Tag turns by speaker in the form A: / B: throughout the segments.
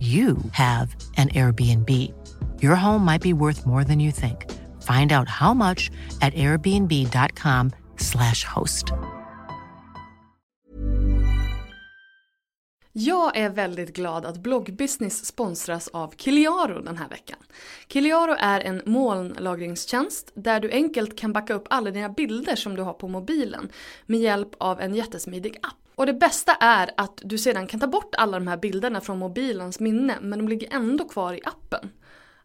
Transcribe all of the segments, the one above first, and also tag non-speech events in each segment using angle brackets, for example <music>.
A: you have an Airbnb. Your home might be worth more than you think. Find out how much at airbnb.com/slash host.
B: Jag är väldigt glad att bloggbusiness sponsras av Kiliaro den här veckan. Kiliaro är en molnlagringstjänst där du enkelt kan backa upp alla dina bilder som du har på mobilen med hjälp av en jättesmidig app. Och det bästa är att du sedan kan ta bort alla de här bilderna från mobilens minne men de ligger ändå kvar i appen.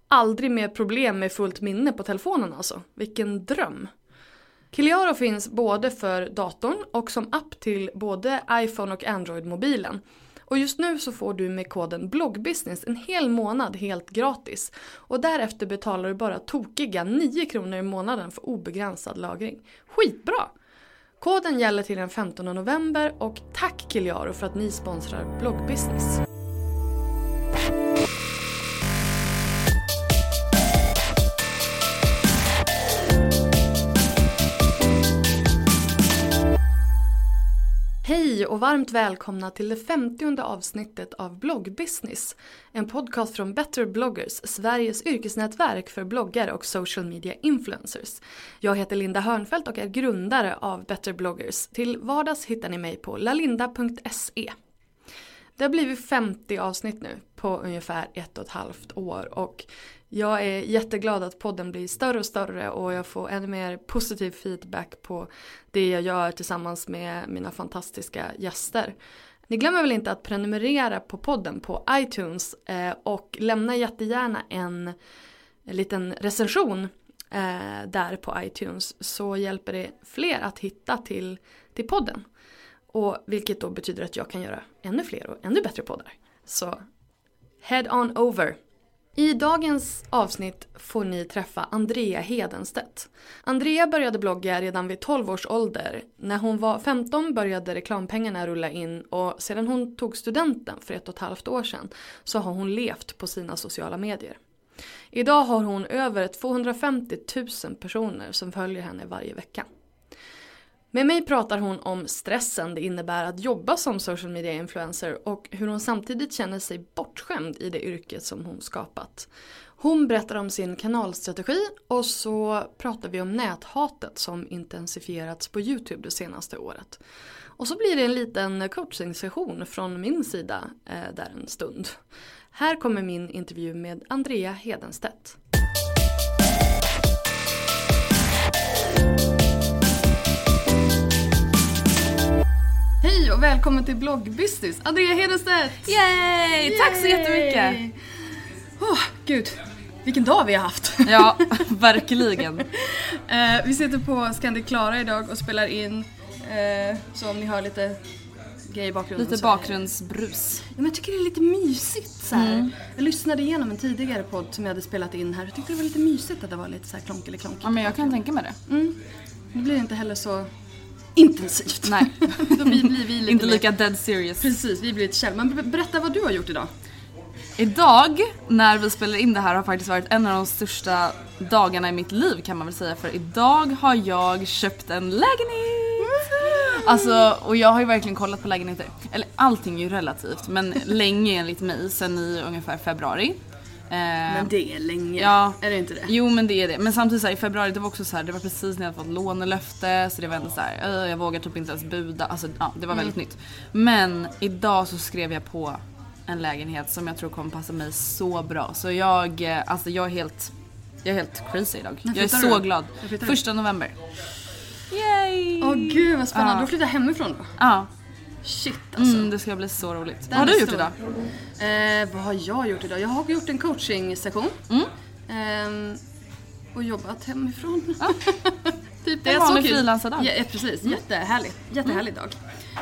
B: Aldrig mer problem med fullt minne på telefonen alltså. Vilken dröm! Kiliaro finns både för datorn och som app till både iPhone och Android-mobilen. Och just nu så får du med koden bloggbusiness en hel månad helt gratis. Och därefter betalar du bara tokiga 9 kronor i månaden för obegränsad lagring. Skitbra! Koden gäller till den 15 november och tack Kiliaro för att ni sponsrar bloggbusiness. Hej och varmt välkomna till det 50 avsnittet av Bloggbusiness. En podcast från Better bloggers, Sveriges yrkesnätverk för bloggare och social media influencers. Jag heter Linda Hörnfeldt och är grundare av Better bloggers. Till vardags hittar ni mig på lalinda.se. Det har blivit 50 avsnitt nu på ungefär ett och ett halvt år och jag är jätteglad att podden blir större och större och jag får ännu mer positiv feedback på det jag gör tillsammans med mina fantastiska gäster. Ni glömmer väl inte att prenumerera på podden på iTunes eh, och lämna jättegärna en, liten recension eh, där på iTunes så hjälper det fler att hitta till, till podden. Och vilket då betyder att jag kan göra ännu fler och ännu bättre poddar. Så head on over! I dagens avsnitt får ni träffa Andrea Hedenstedt. Andrea började blogga redan vid 12 års ålder. När hon var 15 började reklampengarna rulla in och sedan hon tog studenten för ett och ett halvt år sedan så har hon levt på sina sociala medier. Idag har hon över 250 000 personer som följer henne varje vecka. Med mig pratar hon om stressen det innebär att jobba som social media influencer och hur hon samtidigt känner sig bortskämd i det yrket som hon skapat. Hon berättar om sin kanalstrategi och så pratar vi om näthatet som intensifierats på Youtube det senaste året. Och så blir det en liten coachingsession från min sida eh, där en stund. Här kommer min intervju med Andrea Hedenstedt. Hej och välkommen till bloggbusiness, Andrea Hedenstedt!
C: Yay! Tack så jättemycket!
B: Oh, gud, vilken dag vi har haft!
C: Ja, <laughs> verkligen.
B: Eh, vi sitter på Scandic Klara idag och spelar in, eh, så om ni hör lite grejer i bakgrunden
C: Lite bakgrundsbrus.
B: Ja, men jag tycker det är lite mysigt så.
C: Mm.
B: Jag lyssnade igenom en tidigare podd som jag hade spelat in här. Jag tyckte det var lite mysigt att det var lite så här klonk eller klonk.
C: Ja men jag kan tänka mig det.
B: Mm. Det blir inte heller så intensivt.
C: Nej.
B: Då blir, blir vi lite
C: Inte
B: mer-
C: lika dead serious.
B: Precis, vi blir lite käll. Men ber- berätta vad du har gjort idag.
C: Idag, när vi spelar in det här, har faktiskt varit en av de största dagarna i mitt liv kan man väl säga. För idag har jag köpt en lägenhet! Alltså, och jag har ju verkligen kollat på lägenheter. Eller allting är ju relativt, men länge enligt mig, sen i ungefär februari. Eh,
B: Men det är länge.
C: Ja.
B: Är det inte det?
C: Jo men det är det. Men samtidigt så här, i februari det var också så här, det var precis när jag hade fått lånelöfte så det var ändå så här, "Öh, jag vågar typ inte ens buda. Alltså ja, det var väldigt nytt. Men idag så skrev jag på en lägenhet som jag tror kommer passa mig så bra. Så jag, eh, alltså jag är helt, jag är helt crazy idag.
B: När
C: Jag är så
B: du?
C: glad. Första november. Yay!
B: Åh gud vad spännande.
C: Ja.
B: Du flyttar hemifrån då?
C: Ja,
B: Shit alltså.
C: mm, det ska bli så roligt.
B: Den
C: Vad har
B: är
C: du gjort
B: stor.
C: idag?
B: Eh, vad har jag gjort idag? Jag har gjort en coachingsession.
C: Mm.
B: Ehm, och jobbat hemifrån. <laughs> typ det.
C: En
B: Så
C: vanlig frilansardag.
B: Ja, eh, precis, jättehärligt. Jättehärlig dag.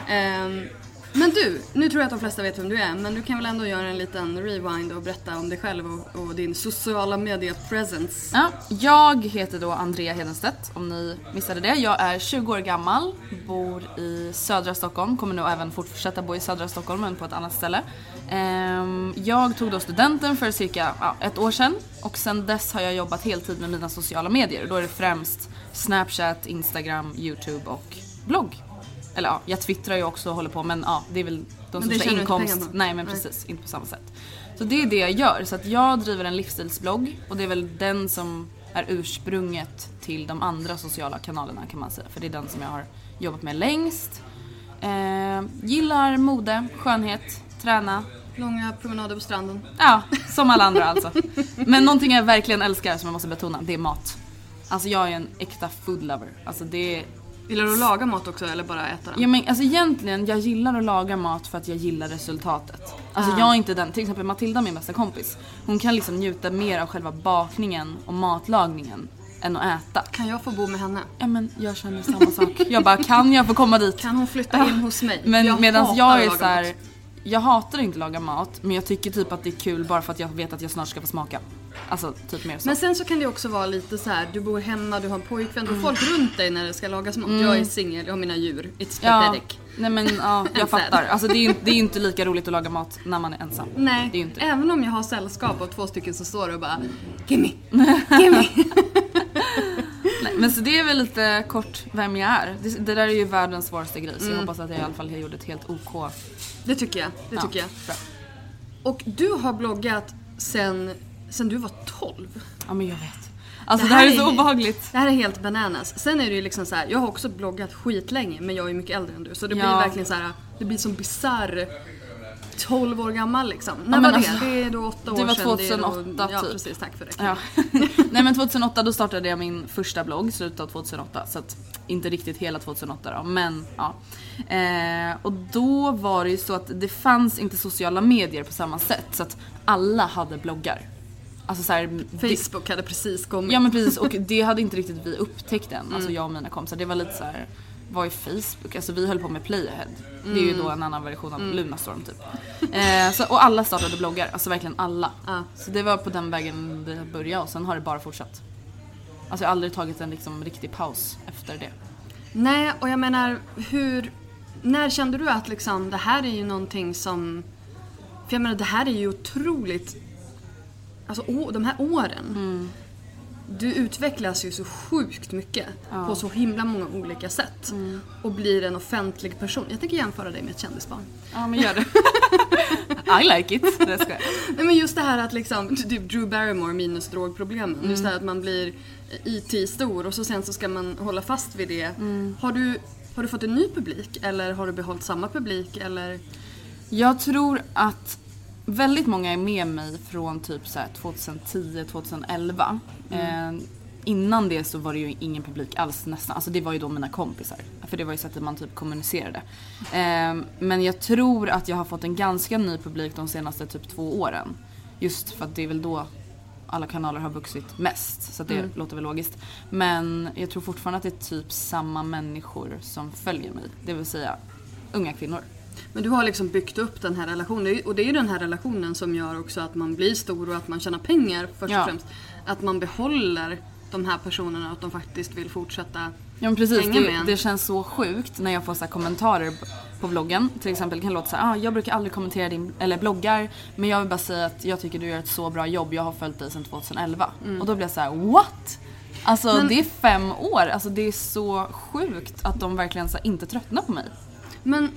B: Ehm, men du, nu tror jag att de flesta vet vem du är, men du kan väl ändå göra en liten rewind och berätta om dig själv och, och din sociala media presence.
C: Ja, jag heter då Andrea Hedenstedt om ni missade det. Jag är 20 år gammal, bor i södra Stockholm, kommer nog även fortsätta bo i södra Stockholm men på ett annat ställe. Ehm, jag tog då studenten för cirka ja, ett år sedan och sedan dess har jag jobbat heltid med mina sociala medier. Då är det främst Snapchat, Instagram, Youtube och blogg. Eller ja, jag twittrar ju också och håller på men ja, det är väl de
B: Men
C: största inkomst... Nej men
B: Nej.
C: precis, inte på samma sätt. Så det är det jag gör. Så att jag driver en livsstilsblogg och det är väl den som är ursprunget till de andra sociala kanalerna kan man säga. För det är den som jag har jobbat med längst. Eh, gillar mode, skönhet, träna.
B: Långa promenader på stranden.
C: Ja, som alla andra alltså. Men någonting jag verkligen älskar som jag måste betona, det är mat. Alltså jag är en äkta food lover. Alltså det.
B: Gillar du att laga mat också eller bara äta den?
C: Ja, men alltså egentligen, jag gillar att laga mat för att jag gillar resultatet. Alltså
B: Ah.
C: jag är inte den, till exempel Matilda min bästa kompis. Hon kan liksom njuta mer av själva bakningen och matlagningen än att äta.
B: Kan jag få bo med henne?
C: Ja men jag känner samma sak. Jag bara, kan jag få komma dit?
B: Kan hon flytta in hos mig? <laughs>
C: Men medan jag är så här, jag hatar inte att laga mat men jag tycker typ att det är kul bara för att jag vet att jag snart ska få smaka. Alltså typ mer så.
B: Men sen så kan det också vara lite så här, du bor hemma, du har en pojkvän, du
C: Mm.
B: har folk runt dig när det ska lagas mat. Jag är singel, jag har mina djur. It's
C: ja,
B: pathetic.
C: nej men ja, <laughs> jag fattar. Alltså det är ju inte, det är ju inte lika roligt att laga mat när man är ensam.
B: Nej,
C: Det är inte
B: även om jag har sällskap av två stycken som står och bara Gimme, <laughs> gimme.
C: Nej, men så det är väl lite kort vem jag är. Det, det där är ju världens svåraste grej så
B: Mm.
C: jag hoppas att jag i alla fall gjorde ett helt OK.
B: Det tycker jag, det
C: Ja,
B: tycker jag.
C: bra.
B: Och du har bloggat sen, sen du var 12.
C: Ja men jag vet. Alltså
B: Det
C: det här,
B: här
C: är så
B: är-
C: obehagligt.
B: Det här är helt bananas. Sen är det ju liksom så här, jag har också bloggat skitlänge men jag är mycket äldre än du. Så det blir
C: Ja.
B: verkligen så här, det blir som bisarr 12 år gammal liksom. När
C: men
B: var det?
C: alltså,
B: det är då 8 år
C: det var
B: sedan. det är
C: 2008
B: då, Ja
C: typ.
B: precis, tack för det.
C: Ja. <laughs> Nej men 2008 då startade jag min första blogg, slutet av 2008. Så att inte riktigt hela 2008 då, men ja. Eh, och då var det ju så att det fanns inte sociala medier på samma sätt. Så att alla hade bloggar. Alltså så här, det-
B: Facebook hade precis kommit.
C: Ja men precis och det hade inte riktigt vi upptäckt än. Alltså
B: Mm.
C: jag och mina kompisar. Det var lite så här. vad är Facebook? Alltså vi höll på med Playahead. Det är
B: Mm.
C: ju då en annan version av Lunarstorm typ. Eh, så, och alla startade bloggar, alltså verkligen alla.
B: Ja.
C: Så det var på den vägen det började och sen har det bara fortsatt. Alltså jag har aldrig tagit en liksom riktig paus efter det.
B: Nej, och jag menar hur... När kände du att liksom, det här är ju någonting som... För jag menar det här är ju otroligt... Alltså å, de här åren.
C: Mm.
B: Du utvecklas ju så sjukt mycket på så himla många olika sätt.
C: Mm.
B: Och blir en offentlig person. Jag tänker jämföra dig med ett kändisbarn.
C: Ja men gör det. <laughs> I like it. Det ska jag.
B: Nej men just det här att liksom, typ Drew Barrymore minus drogproblemen. Just det här att man blir IT-stor och så sen så ska man hålla fast vid det. Har, du, har du fått en ny publik eller har du behållit samma publik eller?
C: Jag tror att väldigt många är med mig från typ så här 2010-2011. Eh, innan det så var det ju ingen publik alls nästan. Alltså det var ju då mina kompisar. För det var ju sättet man typ kommunicerade. Eh, men jag tror att jag har fått en ganska ny publik de senaste typ två åren. Just för att det är väl då alla kanaler har vuxit mest. Så det låter väl logiskt. Men jag tror fortfarande att det är typ samma människor som följer mig. Det vill säga unga kvinnor.
B: Men du har liksom byggt upp den här relationen och det är ju den här relationen som gör också att man blir stor och att man tjänar pengar först
C: Ja.
B: och främst. Att man behåller de här personerna och att de faktiskt vill fortsätta
C: Ja men precis,
B: hänga med
C: det,
B: en.
C: det känns så sjukt när jag får så kommentarer på bloggen. Till exempel kan det låta så här, ah, jag brukar aldrig kommentera din, eller bloggar men jag vill bara säga att jag tycker du gör ett så bra jobb, jag har följt dig sedan 2011.
B: Mm.
C: Och då blir jag så här: what? Alltså
B: Men-
C: det är fem år, alltså det är så sjukt att de verkligen så här, inte tröttnar på mig.
B: Men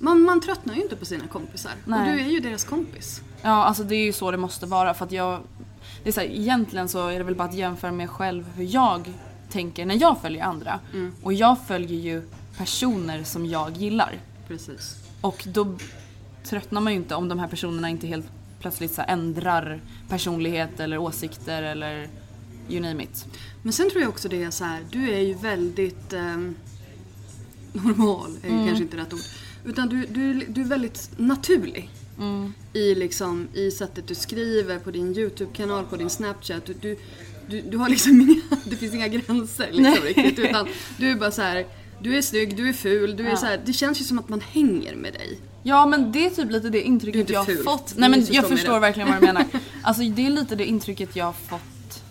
B: man, man tröttnar ju inte på sina kompisar. Och
C: Nej.
B: du är ju deras kompis.
C: Ja, alltså det är ju så det måste vara för att jag... Det är så här, egentligen så är det väl bara att jämföra med själv hur jag tänker när jag följer andra. Och jag följer ju personer som jag gillar.
B: Precis.
C: Och då tröttnar man ju inte om de här personerna inte helt plötsligt så ändrar personlighet eller åsikter eller you name it.
B: Men sen tror jag också det är så här, du är ju väldigt ehm, normal, är ju
C: Mm.
B: kanske inte rätt ord. Utan du, du, du är väldigt naturlig.
C: Mm.
B: I, liksom, I sättet du skriver, på din YouTube-kanal, på din Snapchat. Du, du, du, du har liksom inga, <laughs> det finns inga gränser liksom riktigt. Utan du är bara så här, du är snygg, du är ful, du är
C: Ja.
B: så här, det känns ju som att man hänger med dig.
C: Ja men det är typ lite det intrycket jag har
B: ful.
C: fått. Nej men jag förstår verkligen vad du menar. <laughs> Alltså det är lite det intrycket jag har fått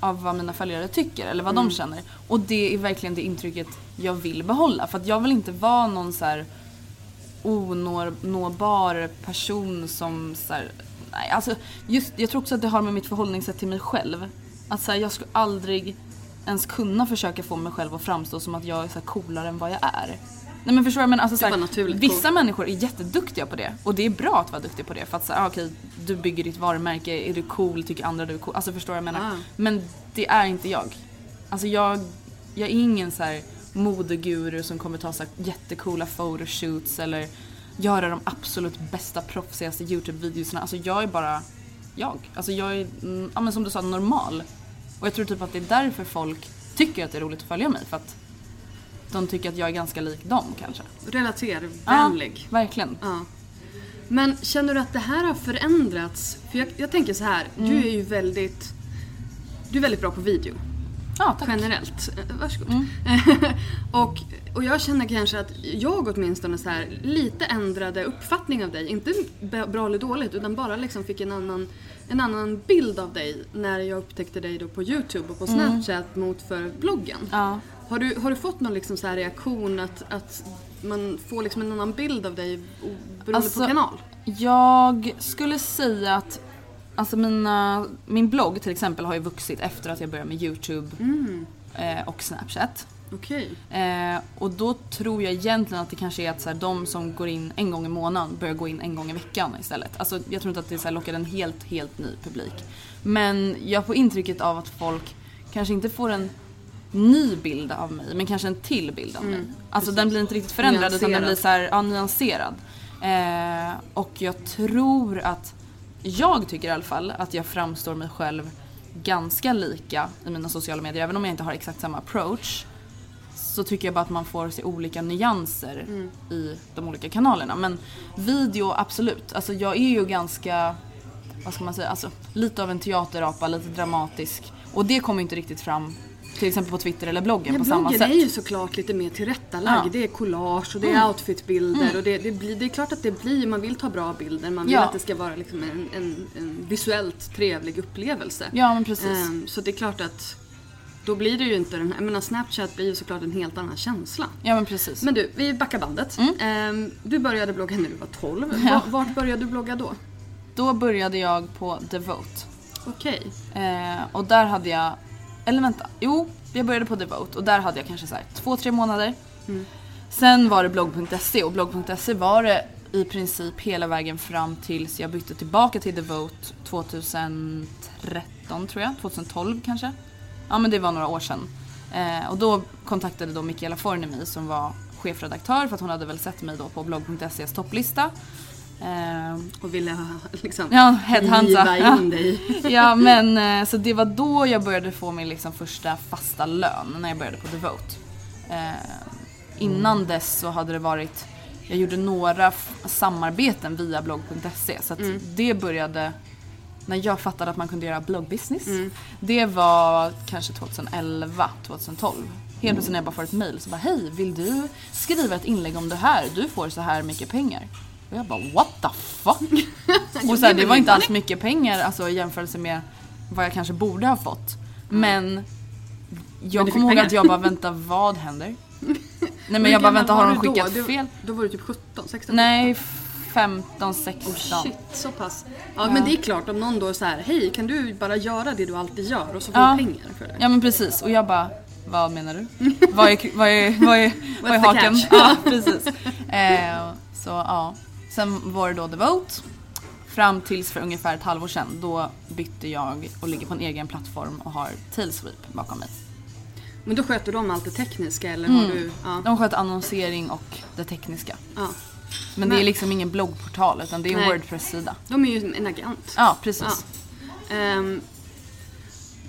C: av vad mina följare tycker eller vad
B: Mm.
C: de känner. Och det är verkligen det intrycket jag vill behålla. För att jag vill inte vara någon så här onåbar person som så här, nej alltså just, jag tror också att det har med mitt förhållningssätt till mig själv. Att så här, jag skulle aldrig ens kunna försöka få mig själv att framstå som att jag är så här coolare än vad jag är. Nej men förstår du? Men alltså, så här, vissa människor är jätteduktiga på det och det är bra att vara duktig på det för att säga, ah, okej du bygger ditt varumärke, är du cool, tycker andra du är cool. Alltså förstår du vad jag menar?
B: Ah.
C: Men det är inte jag. Alltså jag, jag är ingen så här modeguru som kommer ta så här jättecoola photoshoots eller göra de absolut bästa proffsigaste YouTube-videorna. Alltså jag är bara jag. Alltså jag är, mm, ja men som du sa, normal. Och jag tror typ att det är därför folk tycker att det är roligt att följa mig för att de tycker att jag är ganska lik dem kanske.
B: Relatervänlig.
C: Ja, verkligen.
B: Ja. Men känner du att det här har förändrats? För jag, jag tänker så här,
C: Mm.
B: du är ju väldigt du är väldigt bra på video.
C: Ja, tack.
B: Generellt. Eh, Varsågod.
C: Mm. <laughs>
B: och, och jag känner kanske att jag åtminstone så här, lite ändrade uppfattning av dig. Inte bra eller dåligt utan bara liksom fick en annan, en annan bild av dig när jag upptäckte dig då på Youtube och på Snapchat mot för bloggen.
C: Mm. Ja.
B: Har, du, har du fått någon liksom så här reaktion att, att man får liksom en annan bild av dig beroende
C: Alltså,
B: på kanal?
C: Jag skulle säga att alltså mina, min blogg till exempel har ju vuxit efter att jag började med Youtube
B: Mm.
C: eh, och Snapchat.
B: Okej.
C: Eh, och då tror jag egentligen att det kanske är att så här, de som går in en gång i månaden börjar gå in en gång i veckan istället. Alltså, jag tror inte att det så här, lockar en helt, helt ny publik. Men jag får intrycket av att folk kanske inte får en ny bild av mig, men kanske en till bild av mig. Alltså den blir inte riktigt förändrad utan den blir så här, ja, nyanserad. Eh, och jag tror att, jag tycker i alla fall att jag framstår mig själv ganska lika i mina sociala medier. Även om jag inte har exakt samma approach så tycker jag bara att man får se olika nyanser i de olika kanalerna. Men video, absolut. Alltså jag är ju ganska, vad ska man säga, alltså lite av en teaterapa, lite dramatisk. Och det kommer inte riktigt fram till exempel på Twitter eller bloggen
B: Ja,
C: på samma
B: bloggen
C: sätt.
B: är ju såklart lite mer tillrättalagd.
C: Ja. Mm.
B: Det är collage och det är outfitbilder och det, det, blir, det är klart att det blir, man vill ta bra bilder, man vill
C: Ja.
B: att det ska vara liksom en, en, en visuellt trevlig upplevelse.
C: Ja men precis.
B: Ehm, så det är klart att då blir det ju inte den här, jag menar Snapchat blir ju såklart en helt annan känsla.
C: Ja men precis.
B: Men du, vi backar bandet. Ehm, du började blogga när du var 12.
C: Mm. <laughs> Ja.
B: Va- Vart började du blogga då?
C: Då började jag på Devote.
B: Okej.
C: Eh, och där hade jag, eller vänta, jo jag började på Devote och där hade jag kanske så här två, tre månader. Sen var det blogg.se och blogg.se var det i princip hela vägen fram tills jag bytte tillbaka till Devote 2013 tror jag, 2012 kanske. Ja men det var några år sedan. Eh, och då kontaktade då Michaela Forni mig som var chefredaktör för att hon hade väl sett mig då på blogg.ses topplista. Eh,
B: Och ville ha, <laughs> liksom
C: ja, headhunta. Ja.
B: in <laughs> dig.
C: Ja men eh, så det var då jag började få min liksom första fasta lön när jag började på Devote. Eh, innan dess så hade det varit, jag gjorde några samarbeten via blogg.se så att det började när jag fattade att man kunde göra bloggbusiness. Det var kanske 2011, 2012. Helt plötsligt när jag bara får ett mail så bara hej, vill du skriva ett inlägg om det här? Du får så här mycket pengar. Och jag bara what the fuck? <laughs> Och så här, det var inte alls mycket pengar alltså, i jämförelse med vad jag kanske borde ha fått. Men jag kommer ihåg att jag bara vänta vad händer? <laughs> Nej men jag bara vänta har de
B: då?
C: skickat
B: Du-
C: fel?
B: Då var du typ 17, 16?
C: Nej, f- 15, 16.
B: Oh, shit, så pass. Ja, men det är klart om någon då så här, hej kan du bara göra det du alltid gör och så får
C: Ja.
B: du pengar för det.
C: Ja men precis och jag bara, vad menar du? vad är, vad är, vad är, <laughs> vad är haken? Ja precis. Eh, så ja. Sen var det då The Vote. Fram tills för ungefär ett halvår sedan. Då bytte jag och ligger på en egen plattform och har Tailsweep bakom mig.
B: Men då sköter de allt det tekniska eller har du... Ja.
C: De sköter annonsering och det tekniska.
B: ja.
C: Men det
B: Men-
C: är liksom ingen bloggportal utan det är en. Wordpress-sida.
B: De är ju en agent.
C: Ja precis.
B: Ja. Ehm,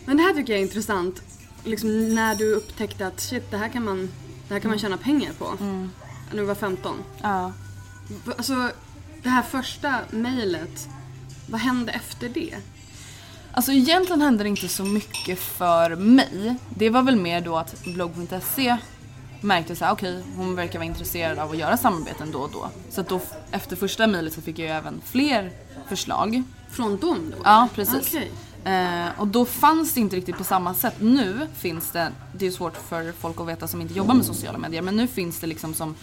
B: men det här tycker jag är intressant. Liksom när du upptäckte att shit, det här kan man, det här kan man tjäna pengar på. När du var 15.
C: Ja.
B: Alltså, det här första mejlet, vad hände efter det?
C: Alltså egentligen hände det inte så mycket för mig. Det var väl mer då att blogg.se märkte så här, okej hon verkar vara intresserad av att göra samarbeten då och då. Så att då efter första mejlet så fick jag ju även fler förslag.
B: Från dem då?
C: Ja, precis.
B: Okej.
C: Eh, och då fanns det inte riktigt på samma sätt. Nu finns det, det är svårt för folk att veta som inte jobbar med sociala medier, men nu finns det liksom som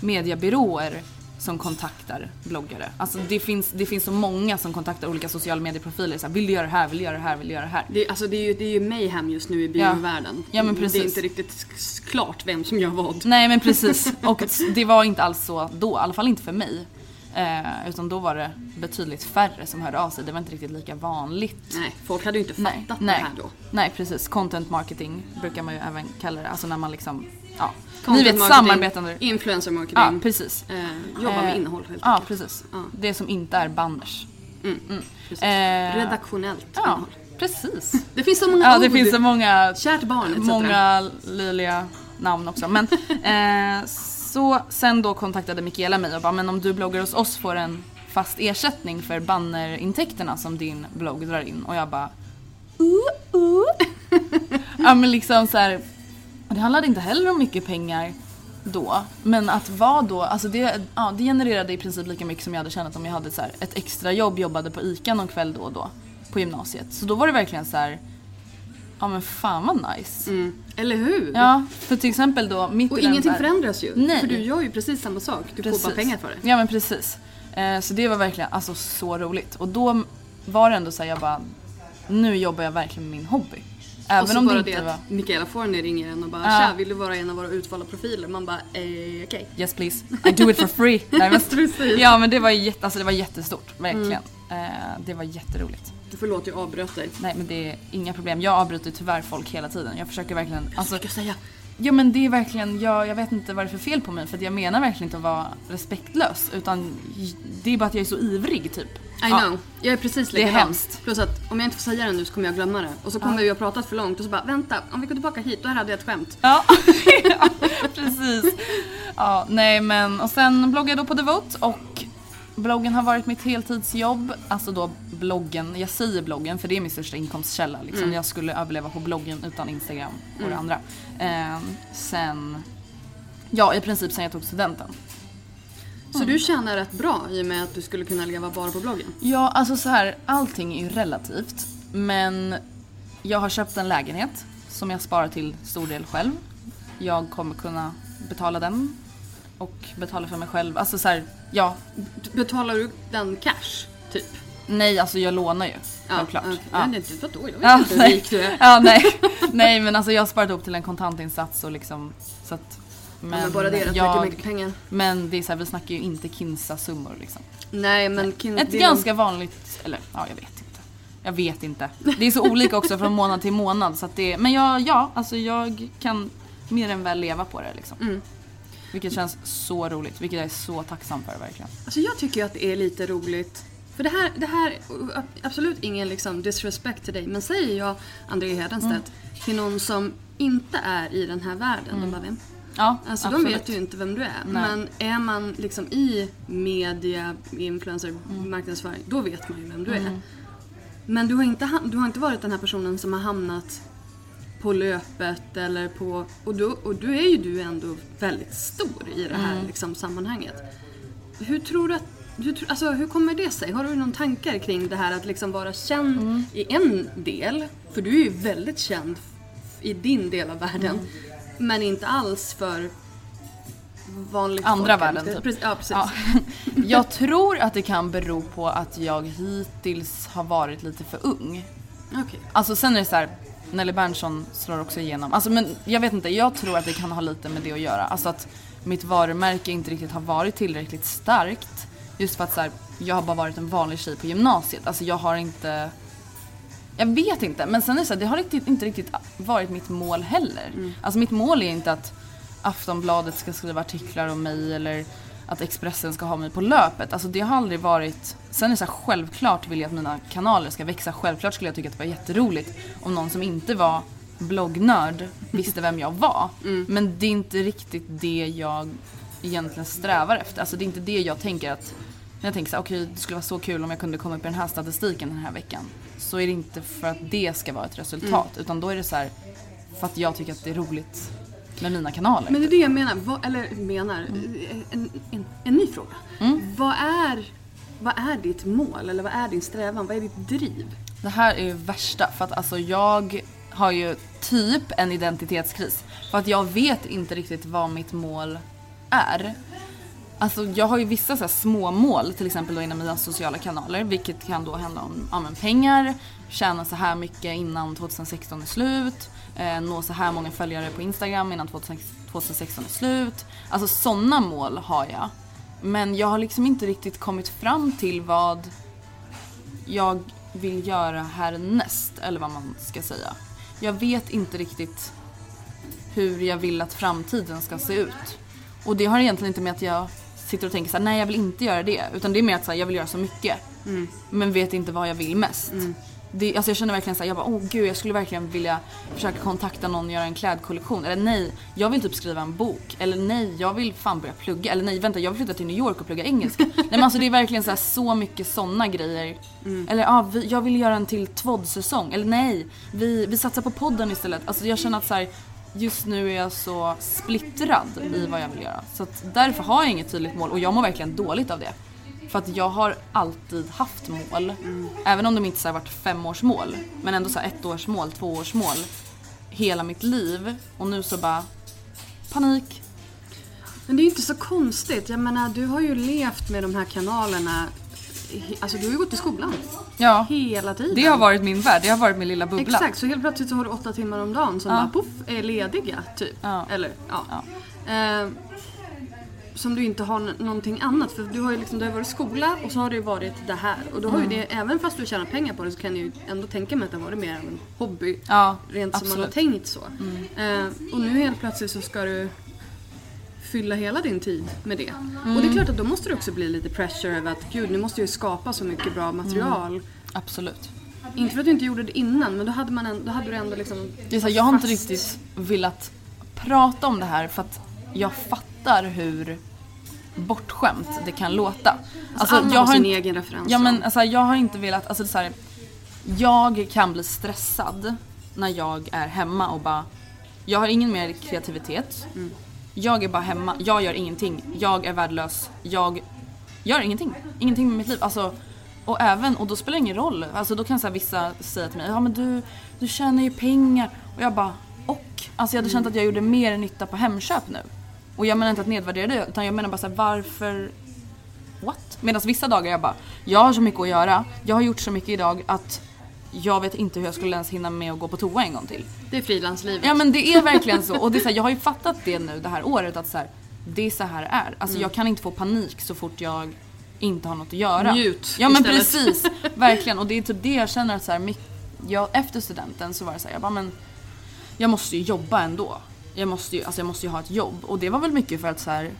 C: mediebyråer som kontaktar bloggare. Alltså det finns, det finns så många som kontaktar olika sociala medieprofiler. Så här, vill du göra det här, vill du göra det här, vill du göra det här.
B: Det, alltså det är ju, det är ju mayhem just nu i biovärlden.
C: Ja, men
B: Det är
C: precis.
B: inte riktigt klart vem som gör vad.
C: Nej men precis. <laughs> Och det var inte alls så då, i alla fall inte för mig. Eh, utan då var det betydligt färre som hörde av sig. Det var inte riktigt lika vanligt.
B: Nej, folk hade ju inte fattat
C: nej,
B: det här då.
C: nej precis. Content marketing brukar man ju även kalla det. Alltså när man liksom, ja. Ni vet samarbetande.
B: Influencer marketing.
C: Ja precis.
B: eh, jobba med
C: Eh,
B: innehåll helt
C: Ja precis.
B: Ja.
C: Det som inte är banners.
B: Precis.
C: Eh,
B: Redaktionellt
C: Ja,
B: innehåll.
C: precis. <laughs>
B: Det finns så många
C: Ja det
B: ord.
C: finns så många
B: Kärt barn etc.
C: Många löjliga namn också. Men <laughs> eh, så sen då kontaktade Mikaela mig och bara men om du bloggar hos oss får en fast ersättning för bannerintäkterna som din blogg drar in. Och jag bara uh, uh. <laughs> Ja men liksom så här. Det handlade inte heller om mycket pengar då. Men att vara då, alltså det, ja, det genererade i princip lika mycket som jag hade tjänat om jag hade så här, ett extra jobb, jobbade på ICA någon kväll då och då. På gymnasiet. Så då var det verkligen så här. Ja men fan vad nice.
B: Mm. Eller hur?
C: Ja, för till exempel då mitt
B: Och
C: i
B: ingenting
C: här-
B: förändras ju.
C: Nej.
B: För du gör ju precis samma sak. Du får bara pengar för det.
C: Ja men precis. Eh, så det var verkligen alltså, så roligt. Och då var det ändå så här, jag bara, nu jobbar jag verkligen med min hobby. Även
B: och så
C: om det
B: bara
C: inte
B: det att Mikaela Forni ringer en och bara
C: Ja.
B: “Tja, vill du vara en av våra utvalda profiler?” Man bara eh, okej.
C: yes please, I do it for free. <laughs> Nej, men, ja men det var, jätte, alltså, det var jättestort, verkligen.
B: Mm.
C: Eh, det var jätteroligt.
B: Du förlåt, jag avbröt dig.
C: Nej men det är inga problem. Jag avbryter tyvärr folk hela tiden. Jag försöker verkligen, alltså,
B: jag säga?
C: Ja men det är verkligen, jag, jag vet inte vad det är för fel på mig för jag menar verkligen inte att vara respektlös utan det är bara att jag är så ivrig typ.
B: I
C: Ja.
B: know. Jag är precis
C: Det är
B: likadan.
C: hemskt.
B: Plus att om jag inte får säga det nu så kommer jag glömma det. Och så kommer vi ha pratat för långt och så bara vänta, om vi går tillbaka hit, då här hade jag ett skämt.
C: Ja, <laughs> ja precis. Ja, nej men och sen bloggade jag då på Devote och bloggen har varit mitt heltidsjobb. Alltså då bloggen, jag säger bloggen för det är min största inkomstkälla. Liksom. Jag skulle överleva på bloggen utan Instagram och det andra. Ehm, sen, ja i princip sen jag tog studenten.
B: Så du tjänar rätt bra i och med att du skulle kunna leva bara på bloggen?
C: Ja, alltså så här, allting är ju relativt. Men jag har köpt en lägenhet som jag sparar till stor del själv. Jag kommer kunna betala den och betala för mig själv. Alltså så här, ja.
B: Betalar du den cash, typ?
C: Nej, alltså jag lånar ju. Självklart.
B: okej.
C: Ja.
B: Men det, vadå? Jag vet
C: Ja,
B: inte hur
C: nej.
B: rik du är.
C: Ja, nej. nej, men alltså jag har sparat ihop till en kontantinsats och liksom så att men,
B: Men, men bara det är rätt
C: jag,
B: mycket, pengar.
C: Men det är så här, vi snackar ju inte Kinsa-summor liksom.
B: Nej men kin-
C: Ett ganska vanligt, eller ja jag vet inte. Jag vet inte. Det är så olika också från månad till månad så att det, men jag, ja alltså jag kan mer än väl leva på det liksom.
B: Mm.
C: Vilket känns så roligt, vilket jag är så tacksam för verkligen.
B: Alltså jag tycker att det är lite roligt. För det här, det här absolut ingen liksom disrespect till dig, men säger jag André Hedenstedt
C: Mm.
B: till någon som inte är i den här världen, de bara vem?
C: Ja,
B: Alltså
C: absolut.
B: de vet ju inte vem du är.
C: Nej.
B: Men är man liksom i media, influencer,
C: Mm.
B: marknadsföring, då vet man ju vem du är. Men du har, inte, du har inte varit den här personen som har hamnat på löpet eller på... Och då, och då är ju du ändå väldigt stor i det
C: Mm.
B: här liksom, sammanhanget. Hur tror du att... Hur, alltså, hur kommer det sig? Har du någon tankar kring det här att liksom vara känd
C: Mm.
B: i en del? För du är ju väldigt känd i din del av världen.
C: Mm.
B: Men inte alls för vanligt
C: Andra
B: folk,
C: världen, typ.
B: Precis, ja, precis.
C: Ja. <laughs> Jag tror att det kan bero på att jag hittills har varit lite för ung.
B: Okej.
C: Alltså sen är det så här, Nelly Berntsson slår också igenom. Alltså men jag vet inte, jag tror att det kan ha lite med det att göra. Alltså att mitt varumärke inte riktigt har varit tillräckligt starkt. Just för att så här, jag har bara varit en vanlig tjej på gymnasiet. Alltså jag har inte... Jag vet inte, men sen är det så här, det har riktigt, inte riktigt varit mitt mål heller. Alltså mitt mål är inte att Aftonbladet ska skriva artiklar om mig eller att Expressen ska ha mig på löpet. Alltså det har aldrig varit... Sen är det så här, självklart vill jag att mina kanaler ska växa. Självklart skulle jag tycka att det var jätteroligt om någon som inte var bloggnörd visste vem jag var. <laughs> Men det är inte riktigt det jag egentligen strävar efter. Alltså det är inte det jag tänker att... Jag tänker så här, okej det skulle vara så kul om jag kunde komma upp i den här statistiken den här veckan. Så är det inte för att det ska vara ett resultat. Utan då är det så här för att jag tycker att det är roligt med mina kanaler.
B: Men det är det jag menar, vad, eller menar, en, en, en ny fråga. Vad, är, vad är ditt mål eller vad är din strävan? Vad är ditt driv?
C: Det här är ju värsta för att alltså jag har ju typ en identitetskris. För att jag vet inte riktigt vad mitt mål är. Alltså jag har ju vissa så här små mål till exempel då inom mina sociala kanaler vilket kan då handla om ja, men pengar, tjäna så här mycket innan 2016 är slut, eh, nå så här många följare på Instagram innan 2016 är slut. Alltså sådana mål har jag. Men jag har liksom inte riktigt kommit fram till vad jag vill göra härnäst, eller vad man ska säga. Jag vet inte riktigt hur jag vill att framtiden ska se ut. Och det har egentligen inte med att jag sitter och tänker så här, nej jag vill inte göra det. Utan det är mer att så här, jag vill göra så mycket. Men vet inte vad jag vill mest. Det, alltså jag känner verkligen så här, jag bara, åh gud jag skulle verkligen vilja försöka kontakta någon och göra en klädkollektion. Eller nej, jag vill typ skriva en bok. Eller nej, jag vill fan börja plugga. Eller nej, vänta jag vill flytta till New York och plugga engelska. <laughs> nej men alltså det är verkligen så, här, så mycket sådana grejer. Eller ja, vi, jag vill göra en till tvådd-säsong. Eller nej, vi, vi satsar på podden istället. Alltså jag känner att så här, just nu är jag så splittrad i vad jag vill göra. Så att därför har jag inget tydligt mål och jag mår verkligen dåligt av det. För att jag har alltid haft mål. Även om de inte så här varit femårsmål. Men ändå så här ettårsmål, tvåårsmål. Hela mitt liv. Och nu så bara panik.
B: Men det är ju inte så konstigt. Jag menar, du har ju levt med de här kanalerna. Alltså du har ju gått i skolan
C: Ja,
B: hela tiden.
C: det har varit min värld. Det har varit min lilla bubbla.
B: Exakt, så helt plötsligt så har du åtta timmar om dagen som
C: Ja.
B: bara poff är lediga typ.
C: Ja.
B: Eller ja. Eh, som du inte har någonting annat för du har ju liksom, det har varit skola och så har det ju varit det här. Och då har
C: Mm.
B: ju det, även fast du tjänar pengar på det så kan jag ju ändå tänka mig att det har varit mer av en hobby.
C: Ja,
B: rent som man har
C: absolut.
B: tänkt så. Eh, och nu helt plötsligt så ska du fylla hela din tid med det. Och
C: Mm.
B: det är klart att då måste det också bli lite pressure över att gud nu måste jag ju skapa så mycket bra material.
C: Absolut.
B: Inte för att du inte gjorde det innan men då hade, man en, då hade du ändå liksom
C: Det är så jag har inte riktigt velat prata om det här för att jag fattar hur bortskämt det kan låta.
B: Alltså, alla
C: jag
B: har sin
C: inte-
B: egen referens.
C: Ja men alltså, jag har inte velat, alltså så här, jag kan bli stressad när jag är hemma och bara, jag har ingen mer kreativitet. Jag är bara hemma, jag gör ingenting, jag är värdelös, jag gör ingenting. Ingenting med mitt liv. Alltså, och även, och då spelar det ingen roll. Alltså då kan så här, vissa säga till mig, ja men du, du tjänar ju pengar. Och jag bara, och? Alltså jag hade känt att jag gjorde mer nytta på Hemköp nu. Och jag menar inte att nedvärdera det, utan jag menar bara så här, varför what? Medan vissa dagar jag bara, jag har så mycket att göra, jag har gjort så mycket idag att jag vet inte hur jag skulle ens hinna med att gå på toa en gång till.
B: Det är frilanslivet.
C: Ja men det är verkligen så. Och det är så här, jag har ju fattat det nu det här året att så här, det är så här det är. Alltså jag kan inte få panik så fort jag inte har något att göra.
B: Njut
C: Ja men
B: istället.
C: precis, <laughs> verkligen. Och det är typ det jag känner att så här, jag, efter studenten så var det så här, jag bara men jag måste ju jobba ändå. Jag måste ju, alltså jag måste ju ha ett jobb. Och det var väl mycket för att så här,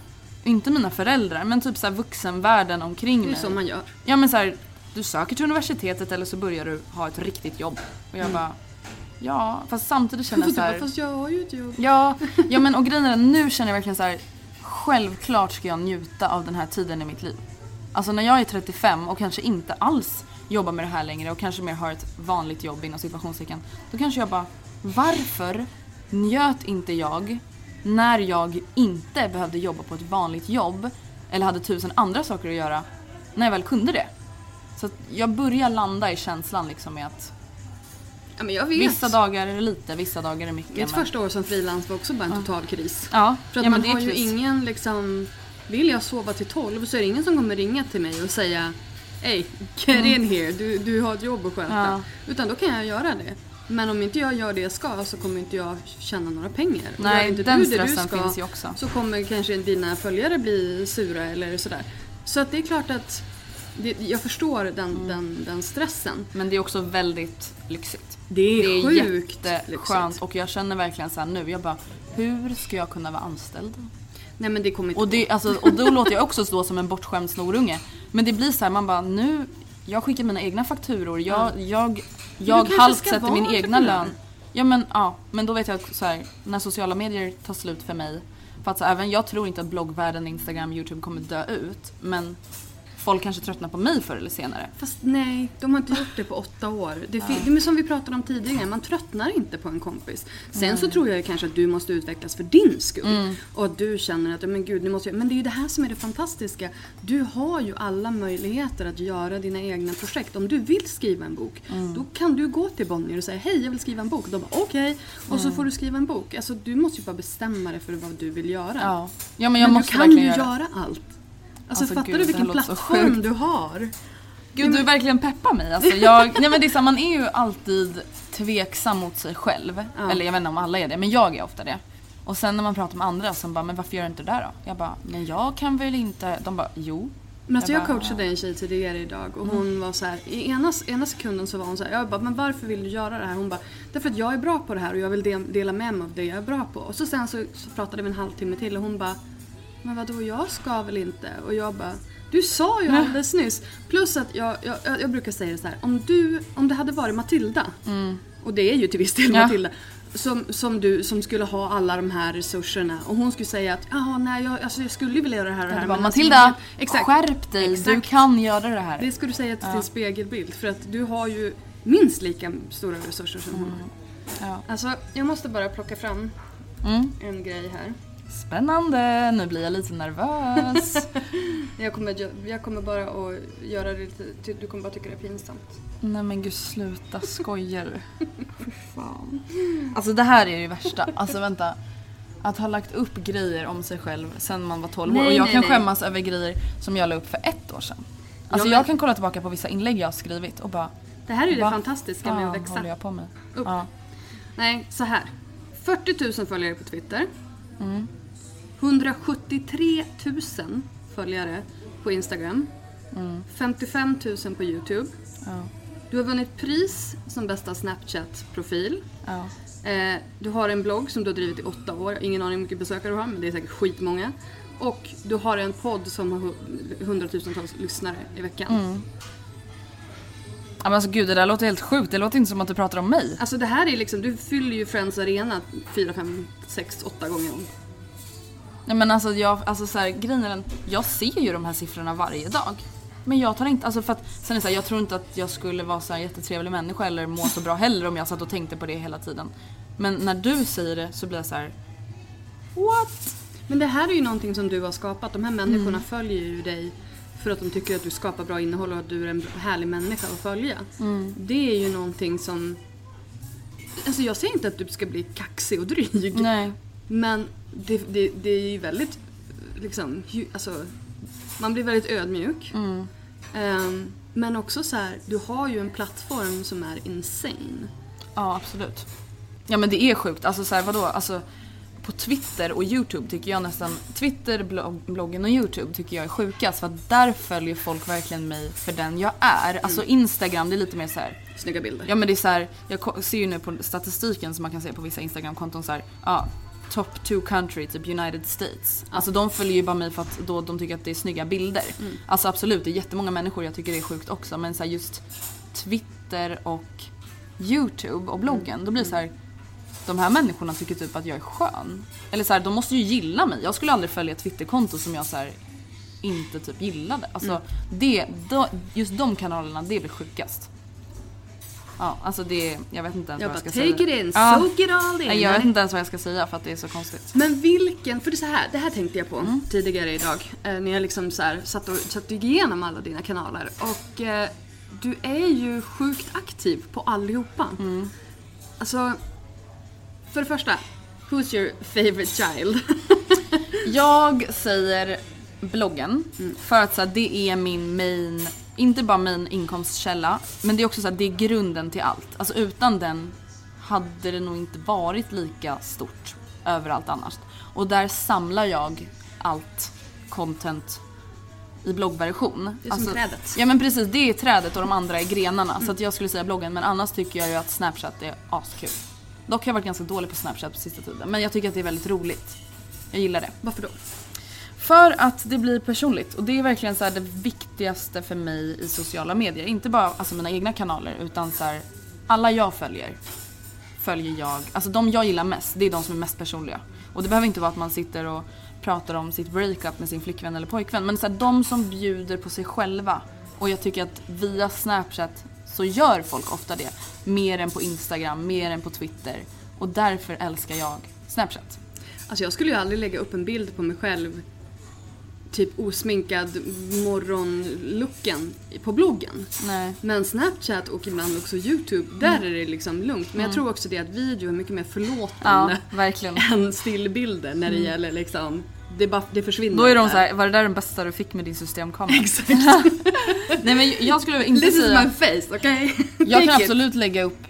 C: inte mina föräldrar men typ så här vuxenvärlden omkring
B: det är
C: mig.
B: så man gör.
C: Ja men så här, du söker till universitetet eller så börjar du ha ett riktigt jobb. Och jag bara, ja fast samtidigt känner jag <laughs> så här,
B: Fast jag har ju ett jobb.
C: Ja, ja men och <laughs> grejen är nu känner jag verkligen så här. Självklart ska jag njuta av den här tiden i mitt liv. Alltså när jag är 35 och kanske inte alls jobbar med det här längre och kanske mer har ett vanligt jobb inom situationstecken. Då kanske jag bara, varför njöt inte jag när jag inte behövde jobba på ett vanligt jobb eller hade tusen andra saker att göra när jag väl kunde det. Så jag börjar landa i känslan liksom med att
B: Ja, men jag vet.
C: Vissa dagar är det lite, vissa dagar är det mycket.
B: Mitt
C: men-
B: första år som frilans var också bara en total kris.
C: Ja,
B: För att
C: ja
B: man har ju ingen liksom... Vill jag sova till 12 så är det ingen som kommer ringa till mig och säga Hej, get in here, du, du har ett jobb att sköta.
C: Mm. Ja.
B: Utan då kan jag göra det. Men om inte jag gör det jag ska så kommer inte jag tjäna några pengar.
C: Nej,
B: inte
C: den
B: du det du
C: stressen
B: ska,
C: finns ju också.
B: Så kommer kanske dina följare bli sura eller sådär. Så att det är klart att det, jag förstår den,
C: Mm.
B: den, den stressen.
C: Men det är också väldigt lyxigt.
B: Det är,
C: Det är
B: sjukt lyxigt.
C: och jag känner verkligen så här nu, jag bara hur ska jag kunna vara anställd?
B: Nej men det kommer inte
C: Och, det, alltså, och då låter jag också stå som en bortskämd snorunge. Men det blir så här, man bara nu, jag skickar mina egna fakturor, jag, jag, jag
B: kanske
C: halvt sätter min egna lön. Ja men ja, men då vet jag så här, när sociala medier tar slut för mig. För att så, även jag tror inte att bloggvärlden, Instagram, Youtube kommer dö ut. Men folk kanske tröttnar på mig förr eller senare.
B: Fast nej, de har inte gjort det på åtta år. Det, fi- det är som vi pratade om tidigare, man tröttnar inte på en kompis. Sen så tror jag ju kanske att du måste utvecklas för din skull.
C: Mm.
B: Och att du känner att, ja, men gud, nu måste jag... Men det är ju det här som är det fantastiska. Du har ju alla möjligheter att göra dina egna projekt. Om du vill skriva en bok,
C: Mm.
B: då kan du gå till Bonnier och säga hej, jag vill skriva en bok. Och de bara okej, och
C: Mm.
B: så får du skriva en bok. Alltså du måste ju bara bestämma dig för vad du vill göra.
C: Ja, ja men jag
B: men
C: måste
B: du kan ju göra,
C: göra.
B: allt. Alltså,
C: Alltså,
B: fattar
C: gud,
B: du vilken plattform du har?
C: Gud du verkligen peppar mig. Alltså, jag, nej, men det är så, man är ju alltid tveksam mot sig själv.
B: Ja.
C: Eller jag vet inte om alla är det, men jag är ofta det. Och sen när man pratar med andra som bara, men varför gör du inte det där då? Jag bara, men jag kan väl inte. De bara, jo.
B: Men alltså jag
C: Jag bara,
B: coachade en tjej tidigare idag och hon var så här, i ena, ena sekunden så var hon så här, jag bara, men varför vill du göra det här? Hon bara, därför att jag är bra på det här och jag vill de- dela med mig av det jag är bra på. Och så sen så, så pratade vi en halvtimme till och hon bara, men vadå jag ska väl inte? Och jag bara, du sa ju alldeles nyss. Plus att jag, jag, jag, brukar säga det så här, om du, om det hade varit Matilda, och det är ju till viss del
C: Ja.
B: Matilda, som, som du som skulle ha alla de här resurserna och hon skulle säga att jaha nej jag, alltså, jag skulle vilja göra det här och det här.
C: Bara,
B: alltså,
C: Matilda,
B: exakt.
C: skärp dig. Du
B: Exakt.
C: kan göra det här.
B: Det ska du säga till din spegelbild för att du har ju minst lika stora resurser som hon har.
C: Ja.
B: Alltså jag måste bara plocka fram
C: Mm.
B: en grej här.
C: Spännande, nu blir jag lite nervös. <laughs>
B: Jag kommer, jag kommer bara att göra det lite, du kommer bara tycka det är pinsamt.
C: Nej men gud sluta, skojar du? <laughs> Fan. Alltså det här är det värsta. Alltså vänta. Att ha lagt upp grejer om sig själv sen man var 12 år.
B: Nej,
C: Och jag
B: nej,
C: kan
B: nej.
C: skämmas över grejer som jag la upp för ett år sedan. Alltså
B: Ja, men-
C: jag kan kolla tillbaka på vissa inlägg jag har skrivit och bara
B: Det här är ju det fantastiska med att växa
C: håller jag på med?
B: upp.
C: Ja.
B: Nej, så här. 40 000 följare på Twitter.
C: Mm.
B: 173 000 följare på Instagram.
C: Mm.
B: 55 000 på Youtube.
C: Ja.
B: Du har vunnit pris som bästa Snapchat-profil.
C: Ja.
B: Eh, du har en blogg som du har drivit i åtta år. Ingen aning hur mycket besökare du har, men det är säkert skitmånga. Och du har en podd som har hu- hundratusentals lyssnare i veckan.
C: Mm. Ja, men alltså gud det där låter helt sjukt. Det låter inte som att du pratar om mig.
B: Alltså det här är liksom, du fyller ju Friends Arena fyra, fem, sex, åtta gånger om.
C: Nej men alltså, jag, alltså så här, grejen är den, jag ser ju de här siffrorna varje dag. Men jag tar inte, alltså för att sen är det så här, jag tror inte att jag skulle vara så här jättetrevlig människa eller må så bra heller om jag satt och tänkte på det hela tiden. Men när du säger det så blir jag så här. What?
B: Men det här är ju någonting som du har skapat. De här människorna följer ju dig för att de tycker att du skapar bra innehåll och att du är en härlig människa att följa. Det är ju någonting som... Alltså jag säger inte att du ska bli kaxig och dryg.
C: Nej.
B: Men det, det, det är ju väldigt, liksom, alltså, man blir väldigt ödmjuk.
C: Mm.
B: Ehm, men också så här, du har ju en plattform som är insane.
C: Ja absolut. Ja men det är sjukt, alltså så här, vadå? Alltså, på Twitter och Youtube tycker jag nästan, Twitter, blogg, bloggen och Youtube tycker jag är sjukast för att där följer folk verkligen mig för den jag är. Alltså Instagram det är lite mer så här.
B: Snygga bilder.
C: Ja men det är så här, jag ser ju nu på statistiken som man kan se på vissa Instagram-konton så här, ja, top two country, typ United States. Alltså de följer ju bara mig för att då de tycker att det är snygga bilder. Alltså absolut, det är jättemånga människor jag tycker det är sjukt också men så just Twitter och Youtube och bloggen, då blir det så här. De här människorna tycker typ att jag är skön. Eller så här, de måste ju gilla mig. Jag skulle aldrig följa ett Twitterkonto som jag så här, inte typ gillade. Alltså det, då, just de kanalerna, det blir sjukast. Ja, alltså det, jag vet inte ens
B: Jag
C: vad
B: bara
C: jag ska
B: take
C: säga.
B: it in,
C: Ja.
B: soak it all in.
C: Nej, jag vet inte ens vad jag ska säga för att det är så konstigt.
B: Men vilken, för det är så här, det här tänkte jag på
C: Mm.
B: tidigare idag. Eh, när jag liksom så här, satt och satt igenom alla dina kanaler. Och eh, du är ju sjukt aktiv på allihopa.
C: Mm.
B: Alltså, för det första, who's your favorite child? <laughs>
C: Jag säger bloggen för att så här, det är min main, inte bara min inkomstkälla, men det är också så här, det är grunden till allt. Alltså utan den hade det nog inte varit lika stort överallt annars. Och där samlar jag allt content i bloggversion.
B: Det är som trädet.
C: Ja men precis, det är trädet och de andra är grenarna. Så att jag skulle säga bloggen, men annars tycker jag ju att Snapchat är askul. Dock har jag varit ganska dålig på Snapchat på sista tiden, men jag tycker att det är väldigt roligt. Jag gillar det.
B: Varför då?
C: För att det blir personligt och det är verkligen så här det viktigaste för mig i sociala medier. Inte bara alltså mina egna kanaler utan så här, alla jag följer följer jag, alltså de jag gillar mest det är de som är mest personliga. Och det behöver inte vara att man sitter och pratar om sitt breakup med sin flickvän eller pojkvän men så här, de som bjuder på sig själva. Och jag tycker att via Snapchat så gör folk ofta det. Mer än på Instagram, mer än på Twitter. Och därför älskar jag Snapchat.
B: Alltså jag skulle ju aldrig lägga upp en bild på mig själv typ osminkad morgonlooken på bloggen.
C: Nej.
B: Men Snapchat och ibland också Youtube, där är det liksom lugnt. Men jag tror också det att video är mycket mer
C: Ja,
B: förlåtande
C: verkligen. <laughs>
B: än stillbilder när det gäller liksom, det, bara, det försvinner.
C: Då är de
B: där.
C: så här, var det där den bästa du fick med din systemkamera? <laughs> Exakt. <laughs> Nej men jag skulle inte
B: This is
C: säga...
B: my face, okej?
C: Jag kan absolut lägga upp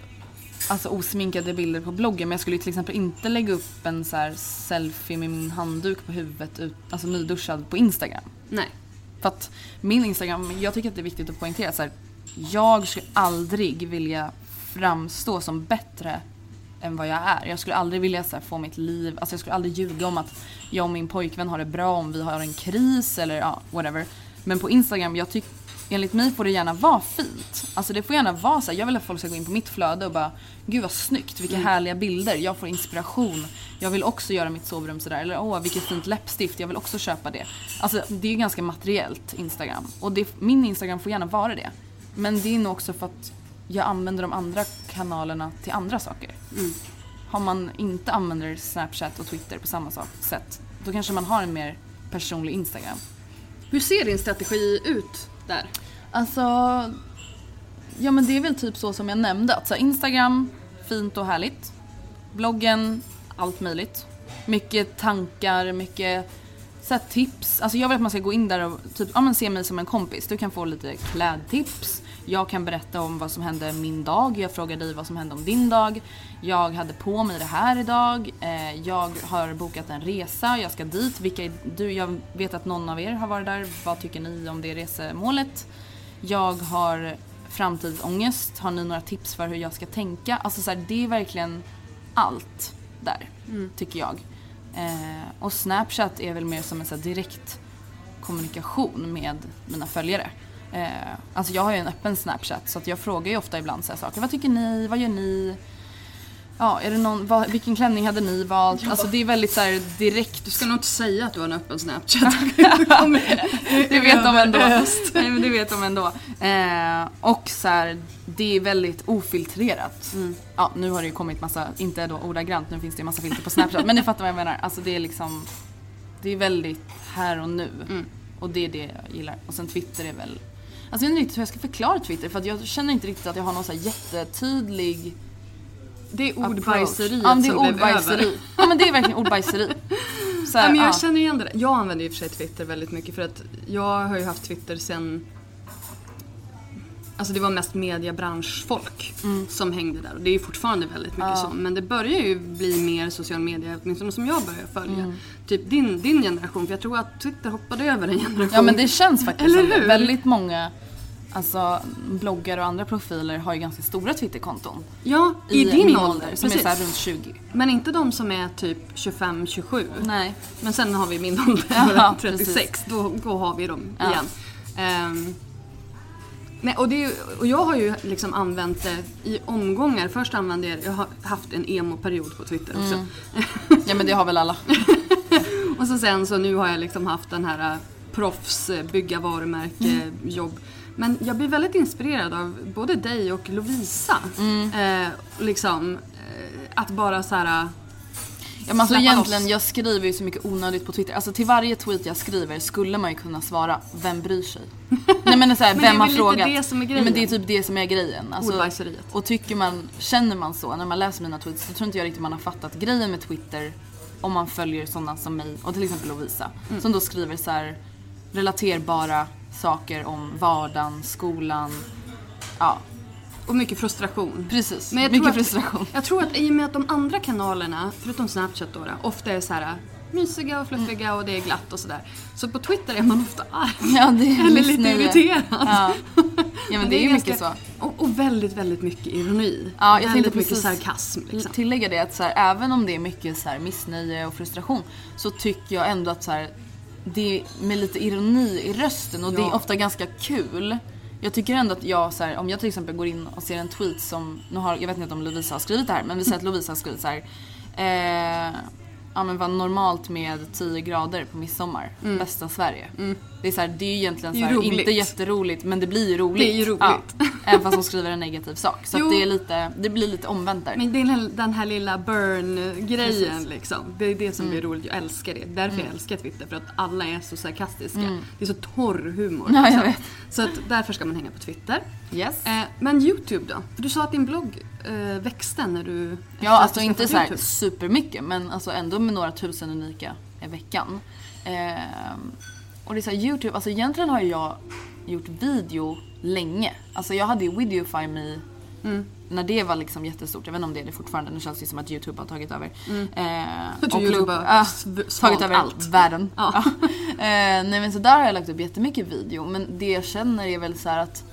C: alltså, osminkade bilder på bloggen men jag skulle ju till exempel inte lägga upp en så här selfie med min handduk på huvudet, ut, alltså nyduschad på Instagram.
B: Nej.
C: För att min Instagram, jag tycker att det är viktigt att poängtera så här, jag skulle aldrig vilja framstå som bättre än vad jag är. Jag skulle aldrig vilja så här, få mitt liv, alltså jag skulle aldrig ljuga om att jag och min pojkvän har det bra, om vi har en kris eller ja, whatever. Men på Instagram, jag tycker Enligt mig får det gärna vara fint. Alltså det får gärna vara så här, jag vill att folk ska gå in på mitt flöde och bara Gud vad snyggt, vilka härliga bilder, jag får inspiration. Jag vill också göra mitt sovrum sådär. Eller åh vilket fint läppstift, jag vill också köpa det. Alltså det är ganska materiellt Instagram. Och det, min Instagram får gärna vara det. Men det är nog också för att jag använder de andra kanalerna till andra saker. Har man inte använder Snapchat och Twitter på samma sätt, då kanske man har en mer personlig Instagram.
B: Hur ser din strategi ut där?
C: Alltså, ja men det är väl typ så som jag nämnde. Att så här, Instagram, fint och härligt. Bloggen, allt möjligt. Mycket tankar, mycket så här, tips. Alltså jag vill att man ska gå in där och typ, ja, men se mig som en kompis. Du kan få lite klädtips. Jag kan berätta om vad som hände min dag. Jag frågar dig vad som hände om din dag. Jag hade på mig det här idag. Eh, jag har bokat en resa. Jag ska dit. Vilka är du? Jag vet att någon av er har varit där. Vad tycker ni om det resemålet? Jag har framtidsångest. Har ni några tips för hur jag ska tänka? Alltså så här, det är verkligen allt där, tycker jag. Eh, och Snapchat är väl mer som en så direkt kommunikation med mina följare. Eh, alltså jag har ju en öppen Snapchat så att jag frågar ju ofta ibland så här saker. Vad tycker ni? Vad gör ni? Ja, är det någon, vad, vilken klänning hade ni valt? Alltså det är väldigt så här direkt.
B: Du ska nog inte säga att du har en öppen Snapchat. <laughs>
C: det vet de ändå. Nej men det vet de ändå. Eh, och så här, det är väldigt ofiltrerat. Ja, nu har det ju kommit massa, inte då ordagrant, nu finns det ju massa filter på Snapchat. men ni fattar vad jag menar. Alltså det är liksom, det är väldigt här och nu. Och det är det jag gillar. Och sen Twitter är väl, alltså jag vet inte riktigt hur jag ska förklara Twitter för att jag känner inte riktigt att jag har någon så jättetydlig
B: Det är ordbajseriet
C: Ja men det är
B: som blev över.
C: Ja men det är verkligen ordbajseri. <laughs> Så här,
B: Ja, men jag
C: ja.
B: känner igen det där. Jag använder och för sig Twitter väldigt mycket för att jag har ju haft Twitter sen Alltså det var mest mediebranschfolk som hängde där och det är ju fortfarande väldigt mycket så. Men det börjar ju bli mer social media, åtminstone som jag börjar följa. Typ din, din generation, för jag tror att Twitter hoppade över en generation.
C: Ja men det känns faktiskt
B: Eller hur?
C: Väldigt många alltså, bloggare och andra profiler har ju ganska stora Twitterkonton.
B: Ja, i, din
C: min
B: ålder.
C: Som är
B: precis.
C: så här runt 20.
B: Men inte de som är typ 25-27.
C: Nej.
B: Men sen har vi min ålder, <laughs>
C: Ja, <laughs>
B: 36. Då, då har vi dem
C: Ja.
B: igen. Ehm, nej, och, det är, och jag har ju liksom använt det i omgångar. Först använde jag Jag har haft en emo-period på Twitter också.
C: Mm. <laughs> Ja men det har väl alla. <laughs>
B: och så sen så nu har jag liksom haft den här äh, proffs, äh, bygga varumärke,
C: Mm.
B: jobb. Men jag blir väldigt inspirerad av både dig och Lovisa.
C: Mm.
B: Eh, liksom, att bara så här...
C: Ja, men alltså
B: släppa
C: egentligen,
B: loss.
C: jag skriver ju så mycket onödigt på Twitter. Alltså till varje tweet jag skriver skulle man ju kunna svara, vem bryr sig? <laughs> Nej men så här,
B: Men det är
C: vem har
B: väl lite
C: frågat?
B: det som är
C: Ja, men det är typ det som är grejen. Alltså, och tycker man, känner man så när man läser mina tweets så tror inte jag riktigt man har fattat grejen med Twitter om man följer sådana som mig och till exempel Lovisa.
B: Mm.
C: Som då skriver så här relaterbara saker om vardagen, skolan. Ja,
B: Och mycket frustration.
C: precis.
B: Men jag
C: Mycket
B: tror att-
C: frustration.
B: Jag tror att i och med att de andra kanalerna, förutom Snapchat då, då ofta är så här mysiga och fluffiga och det är glatt och sådär. Så på Twitter är man ofta arg. <laughs>
C: Ja, det är
B: Eller lite irriterad.
C: Ja. ja men <laughs> det är ju mycket så.
B: Och, och väldigt, väldigt mycket ironi.
C: Ja, jag
B: väldigt mycket
C: precis
B: sarkasm. Liksom.
C: tillägga det att så här, även om det är mycket så här, missnöje och frustration så tycker jag ändå att så här, det är med lite ironi i rösten och det är
B: Ja.
C: ofta ganska kul. Jag tycker ändå att jag, så här, om jag till exempel går in och ser en tweet som, nu har, jag vet inte om Lovisa har skrivit det här, men vi säger att Lovisa har skrivit så här. Eh, ja men vad normalt med 10 grader på midsommar. Bästa Sverige. Det är så här, det är ju egentligen
B: Mm.
C: Så här, inte jätteroligt men det blir ju roligt.
B: Det är ju roligt.
C: Ja, även fast hon skriver en negativ sak. Så det, är lite, det blir lite omvänt där.
B: Men det är den här, lilla burn-grejen liksom. Det är det som blir roligt. Jag älskar det. Därför jag älskar Twitter. För att alla är så sarkastiska. Det är så torr humor.
C: Ja, jag vet.
B: Så att därför ska man hänga på Twitter.
C: Yes.
B: Eh, men YouTube då? För du sa att din blogg eh, växte när du...
C: Ja, alltså inte
B: skaffade
C: så här
B: YouTube.
C: supermycket men alltså ändå med några tusen unika i veckan. Ehm, och det är så här, Youtube, alltså egentligen har ju jag gjort video länge. Alltså jag hade ju Videofy Me
B: Mm.
C: när det var liksom jättestort. Jag vet inte om det är det fortfarande, nu känns det som att Youtube har tagit över. Eh,
B: Jag tror
C: och
B: YouTube har sv-
C: tagit över
B: allt.
C: världen.
B: Ja.
C: Ja. <laughs> Eh, nej men så där har jag lagt upp jättemycket video men det jag känner är väl så att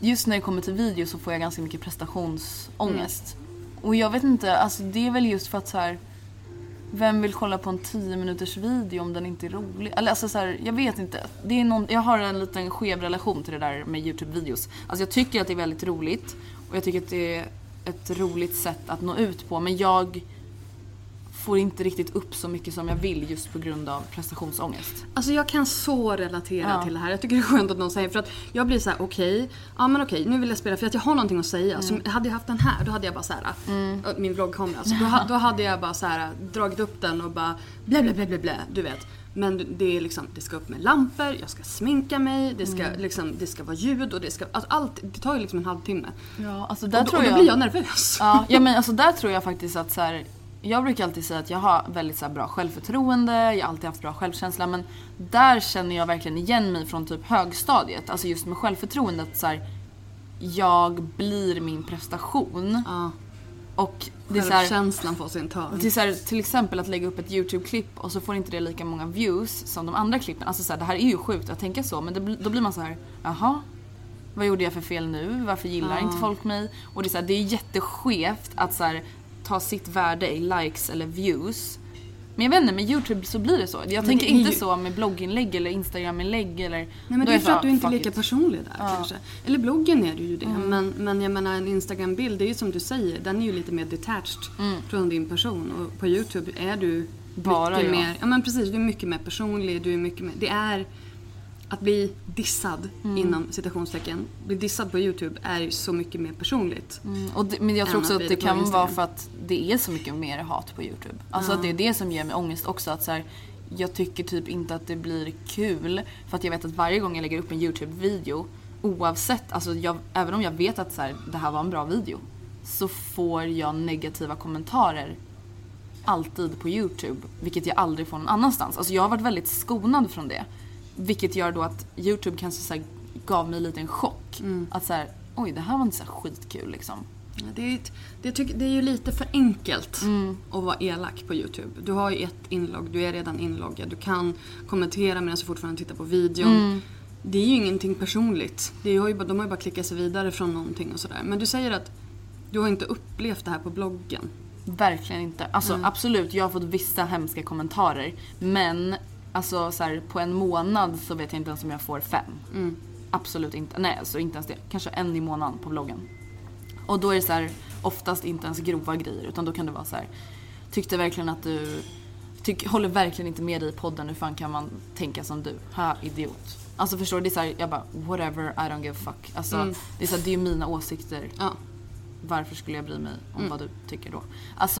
C: just när det kommer till video så får jag ganska mycket prestationsångest. Och jag vet inte, alltså det är väl just för att så här. Vem vill kolla på en 10 minuters video om den inte är rolig? Eller alltså så här, jag vet inte. Det är någon, jag har en liten skev relation till det där med YouTube-videos. Alltså jag tycker att det är väldigt roligt. Och jag tycker att det är ett roligt sätt att nå ut på. Men jag får inte riktigt upp så mycket som jag vill just på grund av prestationsångest.
B: Alltså jag kan så relatera
C: Ja.
B: till det här. Jag tycker det är skönt att någon säger för att jag blir så här: okej, ja men okej nu vill jag spela för att jag har någonting att säga. Så hade jag haft den här då hade jag bara så här, äh, min vloggkamera. Så då, ha- då hade jag bara så här dragit upp den och bara blä blä blä blä blä, du vet. Men det är liksom, det ska upp med lampor, jag ska sminka mig, det ska, liksom, det ska vara ljud och det ska, alltså allt, det tar ju liksom en halvtimme.
C: Ja, alltså där
B: och då,
C: tror
B: och då
C: jag...
B: blir jag nervös.
C: Ja, ja men alltså där tror jag faktiskt att så här, jag brukar alltid säga att jag har väldigt så bra självförtroende, jag har alltid haft bra självkänsla men där känner jag verkligen igen mig från typ högstadiet, alltså just med självförtroendet så här, jag blir min prestation
B: Ja,
C: och det är så här,
B: självkänslan får sin törn.
C: det är så här, till exempel att lägga upp ett YouTube-klipp och så får inte det lika många views som de andra klippen. Alltså så här, det här är ju sjukt att tänka så men det, då blir man så här, jaha, vad gjorde jag för fel nu? Varför gillar inte folk mig? Och det är, så det är jätteskevt att så här, ta sitt värde i likes eller views. Men jag vet inte, med YouTube så blir det så. Jag tänker
B: det är
C: inte
B: ju-
C: så med blogginlägg eller Instagraminlägg eller...
B: Nej men det är för
C: så,
B: att du inte är lika
C: it.
B: personlig där
C: Ja.
B: kanske. Eller bloggen är du ju det. Men, men jag menar en Instagram-bild, det är ju som du säger, den är ju lite mer detached från din person. Och på YouTube är du
C: Bara
B: mycket
C: jag.
B: mer, ja men precis, du är mycket mer personlig, du är mycket mer, det är att bli dissad inom citationstecken, bli dissad på YouTube är ju så mycket mer personligt.
C: Mm, och det, men jag tror också
B: att
C: att det kan vara för att det är så mycket mer hat på Youtube. Alltså att det är det som ger mig ångest också. Att så här, jag tycker typ inte att det blir kul. För att jag vet att varje gång jag lägger upp en Youtube-video, oavsett, alltså jag, även om jag vet att så här, det här var en bra video, så får jag negativa kommentarer alltid på Youtube. Vilket jag aldrig får någon annanstans. Alltså jag har varit väldigt skonad från det. Vilket gör då att Youtube kanske så här, gav mig lite en chock. Att så här, oj det här var inte så skitkul liksom.
B: Det är, det, tycker, det är ju lite för enkelt
C: Mm.
B: att vara elak på Youtube. Du har ju ett inlogg, du är redan inloggad. Du kan kommentera medan du fortfarande tittar på videon.
C: Mm.
B: Det är ju ingenting personligt. Det har ju, de har ju bara klickat sig vidare från någonting och sådär. Men du säger att du har inte upplevt det här på bloggen.
C: Verkligen inte. Alltså absolut, jag har fått vissa hemska kommentarer. Men alltså så här, på en månad så vet jag inte ens om jag får fem. Absolut inte. Nej, alltså inte ens det. Kanske en i månaden på bloggen. Och då är det så här, oftast inte ens grova grejer utan då kan det vara så här. Tyckte verkligen att du tyck, håller verkligen inte med dig i podden. Hur fan kan man tänka som du? Ha, idiot. Alltså förstår du? Det är så här, jag bara whatever, I don't give a fuck. Alltså det är så här, det är ju mina åsikter.
B: Ja.
C: Varför skulle jag bry mig om vad du tycker då? Alltså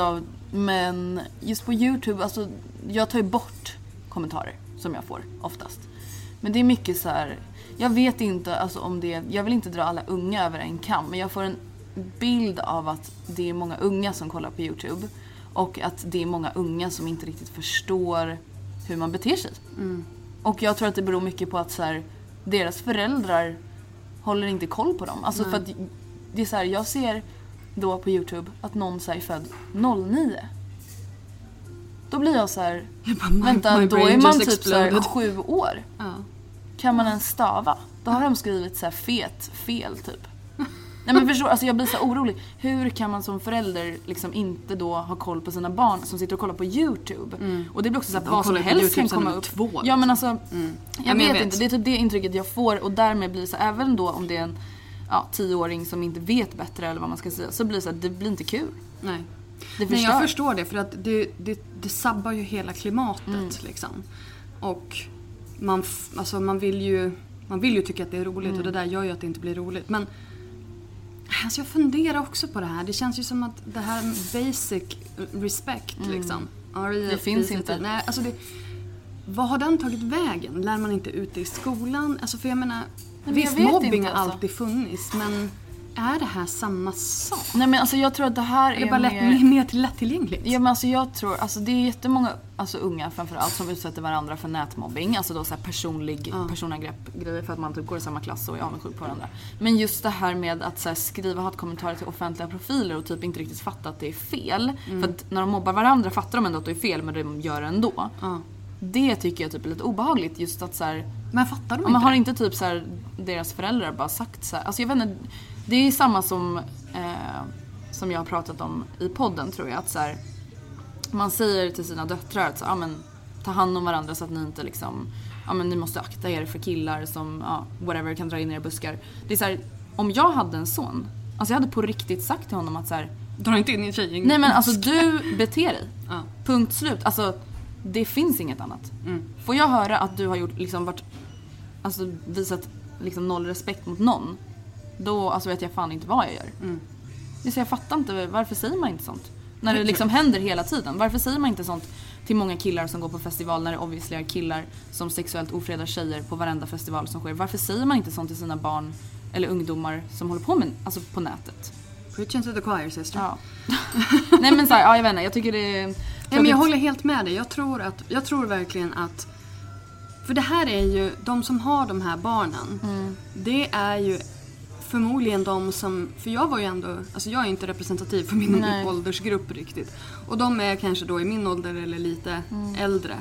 C: Av, men just på Youtube, alltså jag tar ju bort kommentarer som jag får oftast. Men det är mycket så här, jag vet inte alltså om det, jag vill inte dra alla unga över en kam, men jag får en bild av att det är många unga som kollar på Youtube. Och att det är många unga som inte riktigt förstår hur man beter sig. Och jag tror att det beror mycket på att så här, deras föräldrar håller inte koll på dem. Alltså för att det är så här, jag ser då på Youtube att någon så är född 09. Då blir jag så här, <laughs>
B: my-
C: vänta
B: my
C: då är man typ så här
B: exploded.
C: sju år. Kan man ens stava? Då har de skrivit så här fet fel typ. <laughs> Nej men förstår, alltså jag blir så orolig. Hur kan man som förälder liksom inte då ha koll på sina barn som sitter och kollar på YouTube? Och det blir också så
B: De
C: vad som helst kan komma upp.
B: två,
C: Ja men alltså,
B: Ja,
C: jag,
B: men
C: vet
B: jag vet.
C: inte. Det är typ det intrycket jag får och därmed blir så även då om det är en ja, tioåring som inte vet bättre eller vad man ska säga, så blir det så här, det blir inte kul.
B: Nej.
C: Det
B: Nej,
C: förstör.
B: jag förstår det för att det, det, det sabbar ju hela klimatet
C: Mm.
B: liksom. Och man, alltså, man, vill ju, man vill ju tycka att det är roligt
C: Mm.
B: och det där gör ju att det inte blir roligt. Men alltså, jag funderar också på det här. Det känns ju som att det här basic respect liksom.
C: Mm. Det finns inte.
B: Nej, alltså det, vad har den tagit vägen? Lär man inte ut det i skolan? Alltså för jag menar,
C: men
B: visst mobbing har
C: alltså.
B: alltid funnits men är det här samma sak?
C: Nej men alltså jag tror att det här
B: Är
C: är,
B: det bara lätt,
C: mer...
B: mer till lättillgängligt?
C: Ja men alltså jag tror, alltså det är jättemånga alltså unga framförallt som utsätter varandra för nätmobbing. Alltså då så här personlig, personangrepp grejer för att man typ går i samma klass och är avundsjuk på varandra. Men just det här med att så här, skriva hatkommentarer till offentliga profiler och typ inte riktigt fatta att det är fel. För att när de mobbar varandra fattar de ändå att det är fel men de gör det ändå. Det tycker jag typ är lite obehagligt just att så här,
B: Men fattar de
C: Ja,
B: inte
C: men har inte typ så här, deras föräldrar bara sagt så här, alltså jag vet inte, det är samma som, eh, som jag har pratat om i podden tror jag. Att så här, man säger till sina döttrar att så, ja, men, ta hand om varandra så att ni inte liksom, ja men ni måste akta er för killar som, ja, whatever, kan dra in er i buskar. Det är så här, om jag hade en son, alltså jag hade på riktigt sagt till honom att så här,
B: Dra inte in i tjejgäng.
C: Nej men alltså du beter dig. <laughs>
B: Ja.
C: Punkt slut. Alltså det finns inget annat.
B: Mm.
C: Får jag höra att du har gjort, liksom varit, alltså visat liksom noll respekt mot någon. Då alltså vet jag fan inte vad jag gör.
B: Mm.
C: Så jag fattar inte, varför säger man inte sånt? När det liksom händer hela tiden. Varför säger man inte sånt till många killar som går på festival när det obviously är killar som sexuellt ofredar tjejer på varenda festival som sker. Varför säger man inte sånt till sina barn eller ungdomar som håller på med, alltså på nätet?
B: Preach into the choir sister.
C: Ja. <laughs> Nej men såhär, ja jag vet inte, jag tycker det är
B: Nej, men jag håller helt med dig. Jag tror, att, jag tror verkligen att... För det här är ju, de som har de här barnen,
C: Mm.
B: det är ju förmodligen de som, för jag var ju ändå, alltså jag är inte representativ för min
C: Nej.
B: åldersgrupp riktigt. Och de är kanske då i min ålder eller lite
C: Mm.
B: äldre.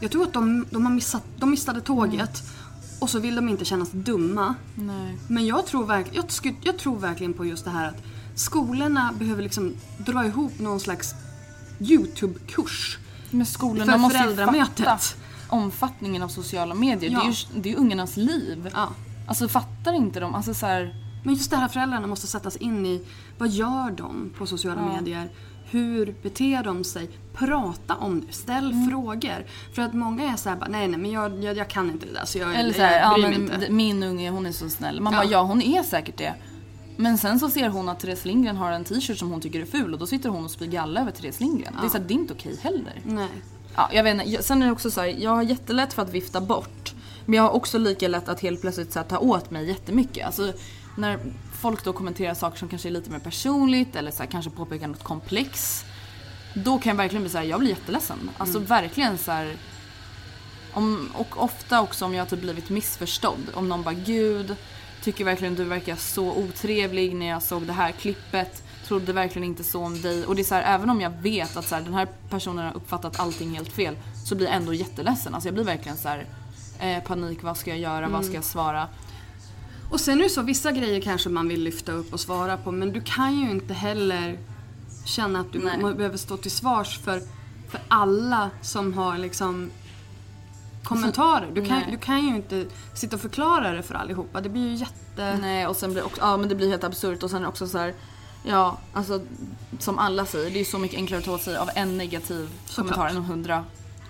B: Jag tror att de, de, har missat, de missade tåget
C: Mm.
B: och så vill de inte kännas dumma.
C: Nej.
B: Men jag tror, verk, jag, jag tror verkligen på just det här att skolorna behöver liksom dra ihop någon slags YouTube-kurs.
C: Men skolorna
B: För
C: måste ju
B: föräldramötet.
C: fatta omfattningen av sociala medier.
B: Ja.
C: Det är ju det är ju ungarnas liv.
B: Ja.
C: Alltså fattar inte de? Alltså så här,
B: Men just det här föräldrarna måste sättas in i vad gör de på sociala
C: Ja.
B: medier? Hur beter de sig? Prata om det, ställ
C: Mm.
B: frågor. För att många är såhär nej nej men jag, jag, jag kan inte det där så jag,
C: Eller så
B: jag,
C: här, ja
B: bryr mig inte.
C: min unge hon är så snäll. Man
B: Ja.
C: bara ja hon är säkert det. Men sen så ser hon att Therese Lindgren har en t-shirt som hon tycker är ful och då sitter hon och spyr galla över Therese Lindgren. Det är så här, det är inte okej heller.
B: Nej.
C: Ja, jag vet inte. Sen är det också så här, jag har jättelätt för att vifta bort. Men jag har också lika lätt att helt plötsligt så här, ta åt mig jättemycket. Alltså när folk då kommenterar saker som kanske är lite mer personligt eller så här, kanske påpekar något komplex. Då kan jag verkligen bli så här, jag blir jätteledsen. Alltså verkligen så här. Om, och ofta också om jag har typ blivit missförstådd. Om någon bara gud, tycker verkligen du verkar så otrevlig när jag såg det här klippet. Trodde verkligen inte så om dig. Och det är så här, även om jag vet att så här, den här personen har uppfattat allting helt fel. Så blir jag ändå jätteledsen. Alltså jag blir verkligen så här, eh, panik, vad ska jag göra, vad ska jag svara?
B: Och sen är det så, vissa grejer kanske man vill lyfta upp och svara på men du kan ju inte heller känna att du
C: Nej.
B: behöver stå till svars för, för alla som har liksom kommentarer. Du kan,
C: Nej.
B: du kan ju inte sitta och förklara det för allihopa. Det blir ju jätte...
C: Nej och sen blir också, ja men det blir helt absurt och sen också så här. Ja, alltså som alla säger, det är så mycket enklare att ta åt sig av en negativ
B: Såklart.
C: kommentar än av hundra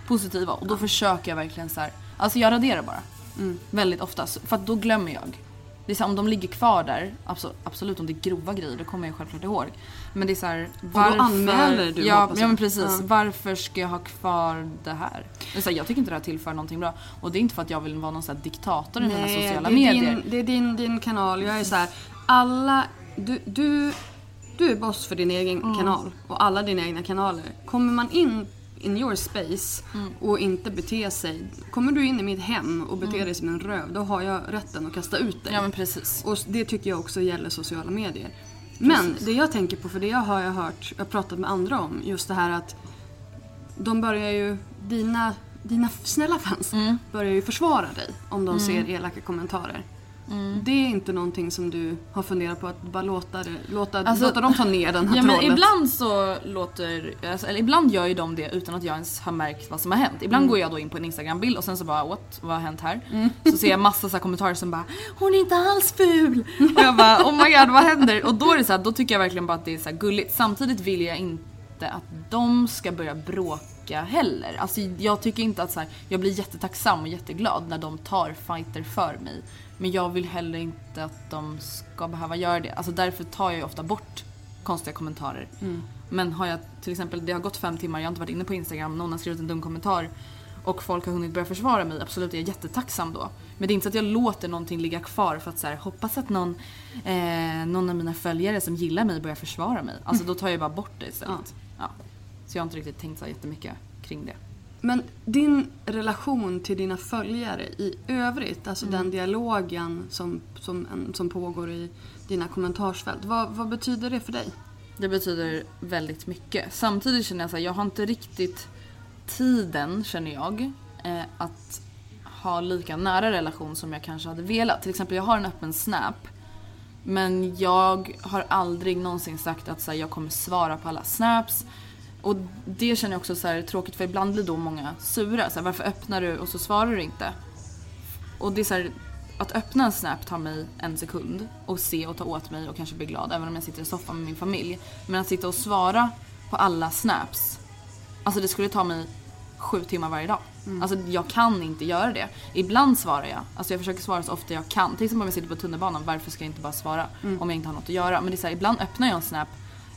C: positiva. Och då försöker jag verkligen så här. alltså jag raderar bara.
B: Mm.
C: Väldigt ofta, för att då glömmer jag. Det är så här, om de ligger kvar där, abso- absolut om det är grova grejer, det kommer jag självklart ihåg. Men det är så här, varför...
B: anmäler du,
C: ja, ja men precis.
B: Ja.
C: Varför ska jag ha kvar det här? Det är så här, jag tycker inte det här tillför någonting bra. Och det är inte för att jag vill vara någon så diktator i mina sociala
B: det är
C: medier.
B: Din, det är din, din kanal. Jag är så här, alla... Du, du, du är boss för din egen
C: Mm.
B: kanal och alla dina egna kanaler. Kommer man in in your space
C: Mm.
B: och inte bete sig. Kommer du in i mitt hem och beter dig som en röv, då har jag rätten att kasta ut dig.
C: Mm. Ja men precis.
B: Och det tycker jag också gäller sociala medier. Men det jag tänker på, för det har jag hört, jag har pratat med andra om, just det här att de börjar ju, dina, dina snälla fans
C: Mm.
B: börjar ju försvara dig om de ser elaka kommentarer.
C: Mm.
B: Det är inte någonting som du har funderat på att bara låta, det, låta,
C: Alltså-
B: låta dem ta ner den här
C: Ja men ibland så låter, alltså, eller ibland gör ju de det utan att jag ens har märkt vad som har hänt. Ibland går jag då in på en instagrambild och sen så bara what, vad har hänt här? Så ser jag massa så här kommentarer som bara hon är inte alls ful! <laughs> Och jag bara oh my god vad händer? Och då är det så här, då tycker jag verkligen bara att det är så här gulligt. Samtidigt vill jag inte att de ska börja bråka heller. Alltså jag tycker inte att så här, jag blir jättetacksam och jätteglad när de tar fighter för mig. Men jag vill heller inte att de ska behöva göra det. Alltså därför tar jag ju ofta bort konstiga kommentarer. Men har jag till exempel, det har gått fem timmar, jag har inte varit inne på Instagram, någon har skrivit en dum kommentar och folk har hunnit börja försvara mig, absolut jag är jättetacksam då. Men det är inte så att jag låter någonting ligga kvar för att så här, hoppas att någon, eh, någon av mina följare som gillar mig börjar försvara mig. Alltså då tar jag bara bort det istället. Ja. Så jag har inte riktigt tänkt så jättemycket kring det.
B: Men din relation till dina följare i övrigt, alltså
C: Mm.
B: den dialogen som, som, en, som pågår i dina kommentarsfält. Vad, vad betyder det för dig?
C: Det betyder väldigt mycket. Samtidigt känner jag så här, jag har inte riktigt tiden, känner jag, eh, att ha lika nära relation som jag kanske hade velat. Till exempel, jag har en öppen Snap. Men jag har aldrig någonsin sagt att så här, jag kommer svara på alla snaps. Och det känner jag också så här, tråkigt för ibland blir då många sura. Så här, varför öppnar du och så svarar du inte? Och det är så här, att öppna en snap tar mig en sekund och se och ta åt mig och kanske bli glad även om jag sitter i soffan med min familj. Men att sitta och svara på alla snaps, alltså det skulle ta mig sju timmar varje dag. Alltså jag kan inte göra det. Ibland svarar jag, alltså jag försöker svara så ofta jag kan. Till exempel om jag sitter på tunnelbanan, varför ska jag inte bara svara om jag inte har något att göra? Men det är så här, ibland öppnar jag en snap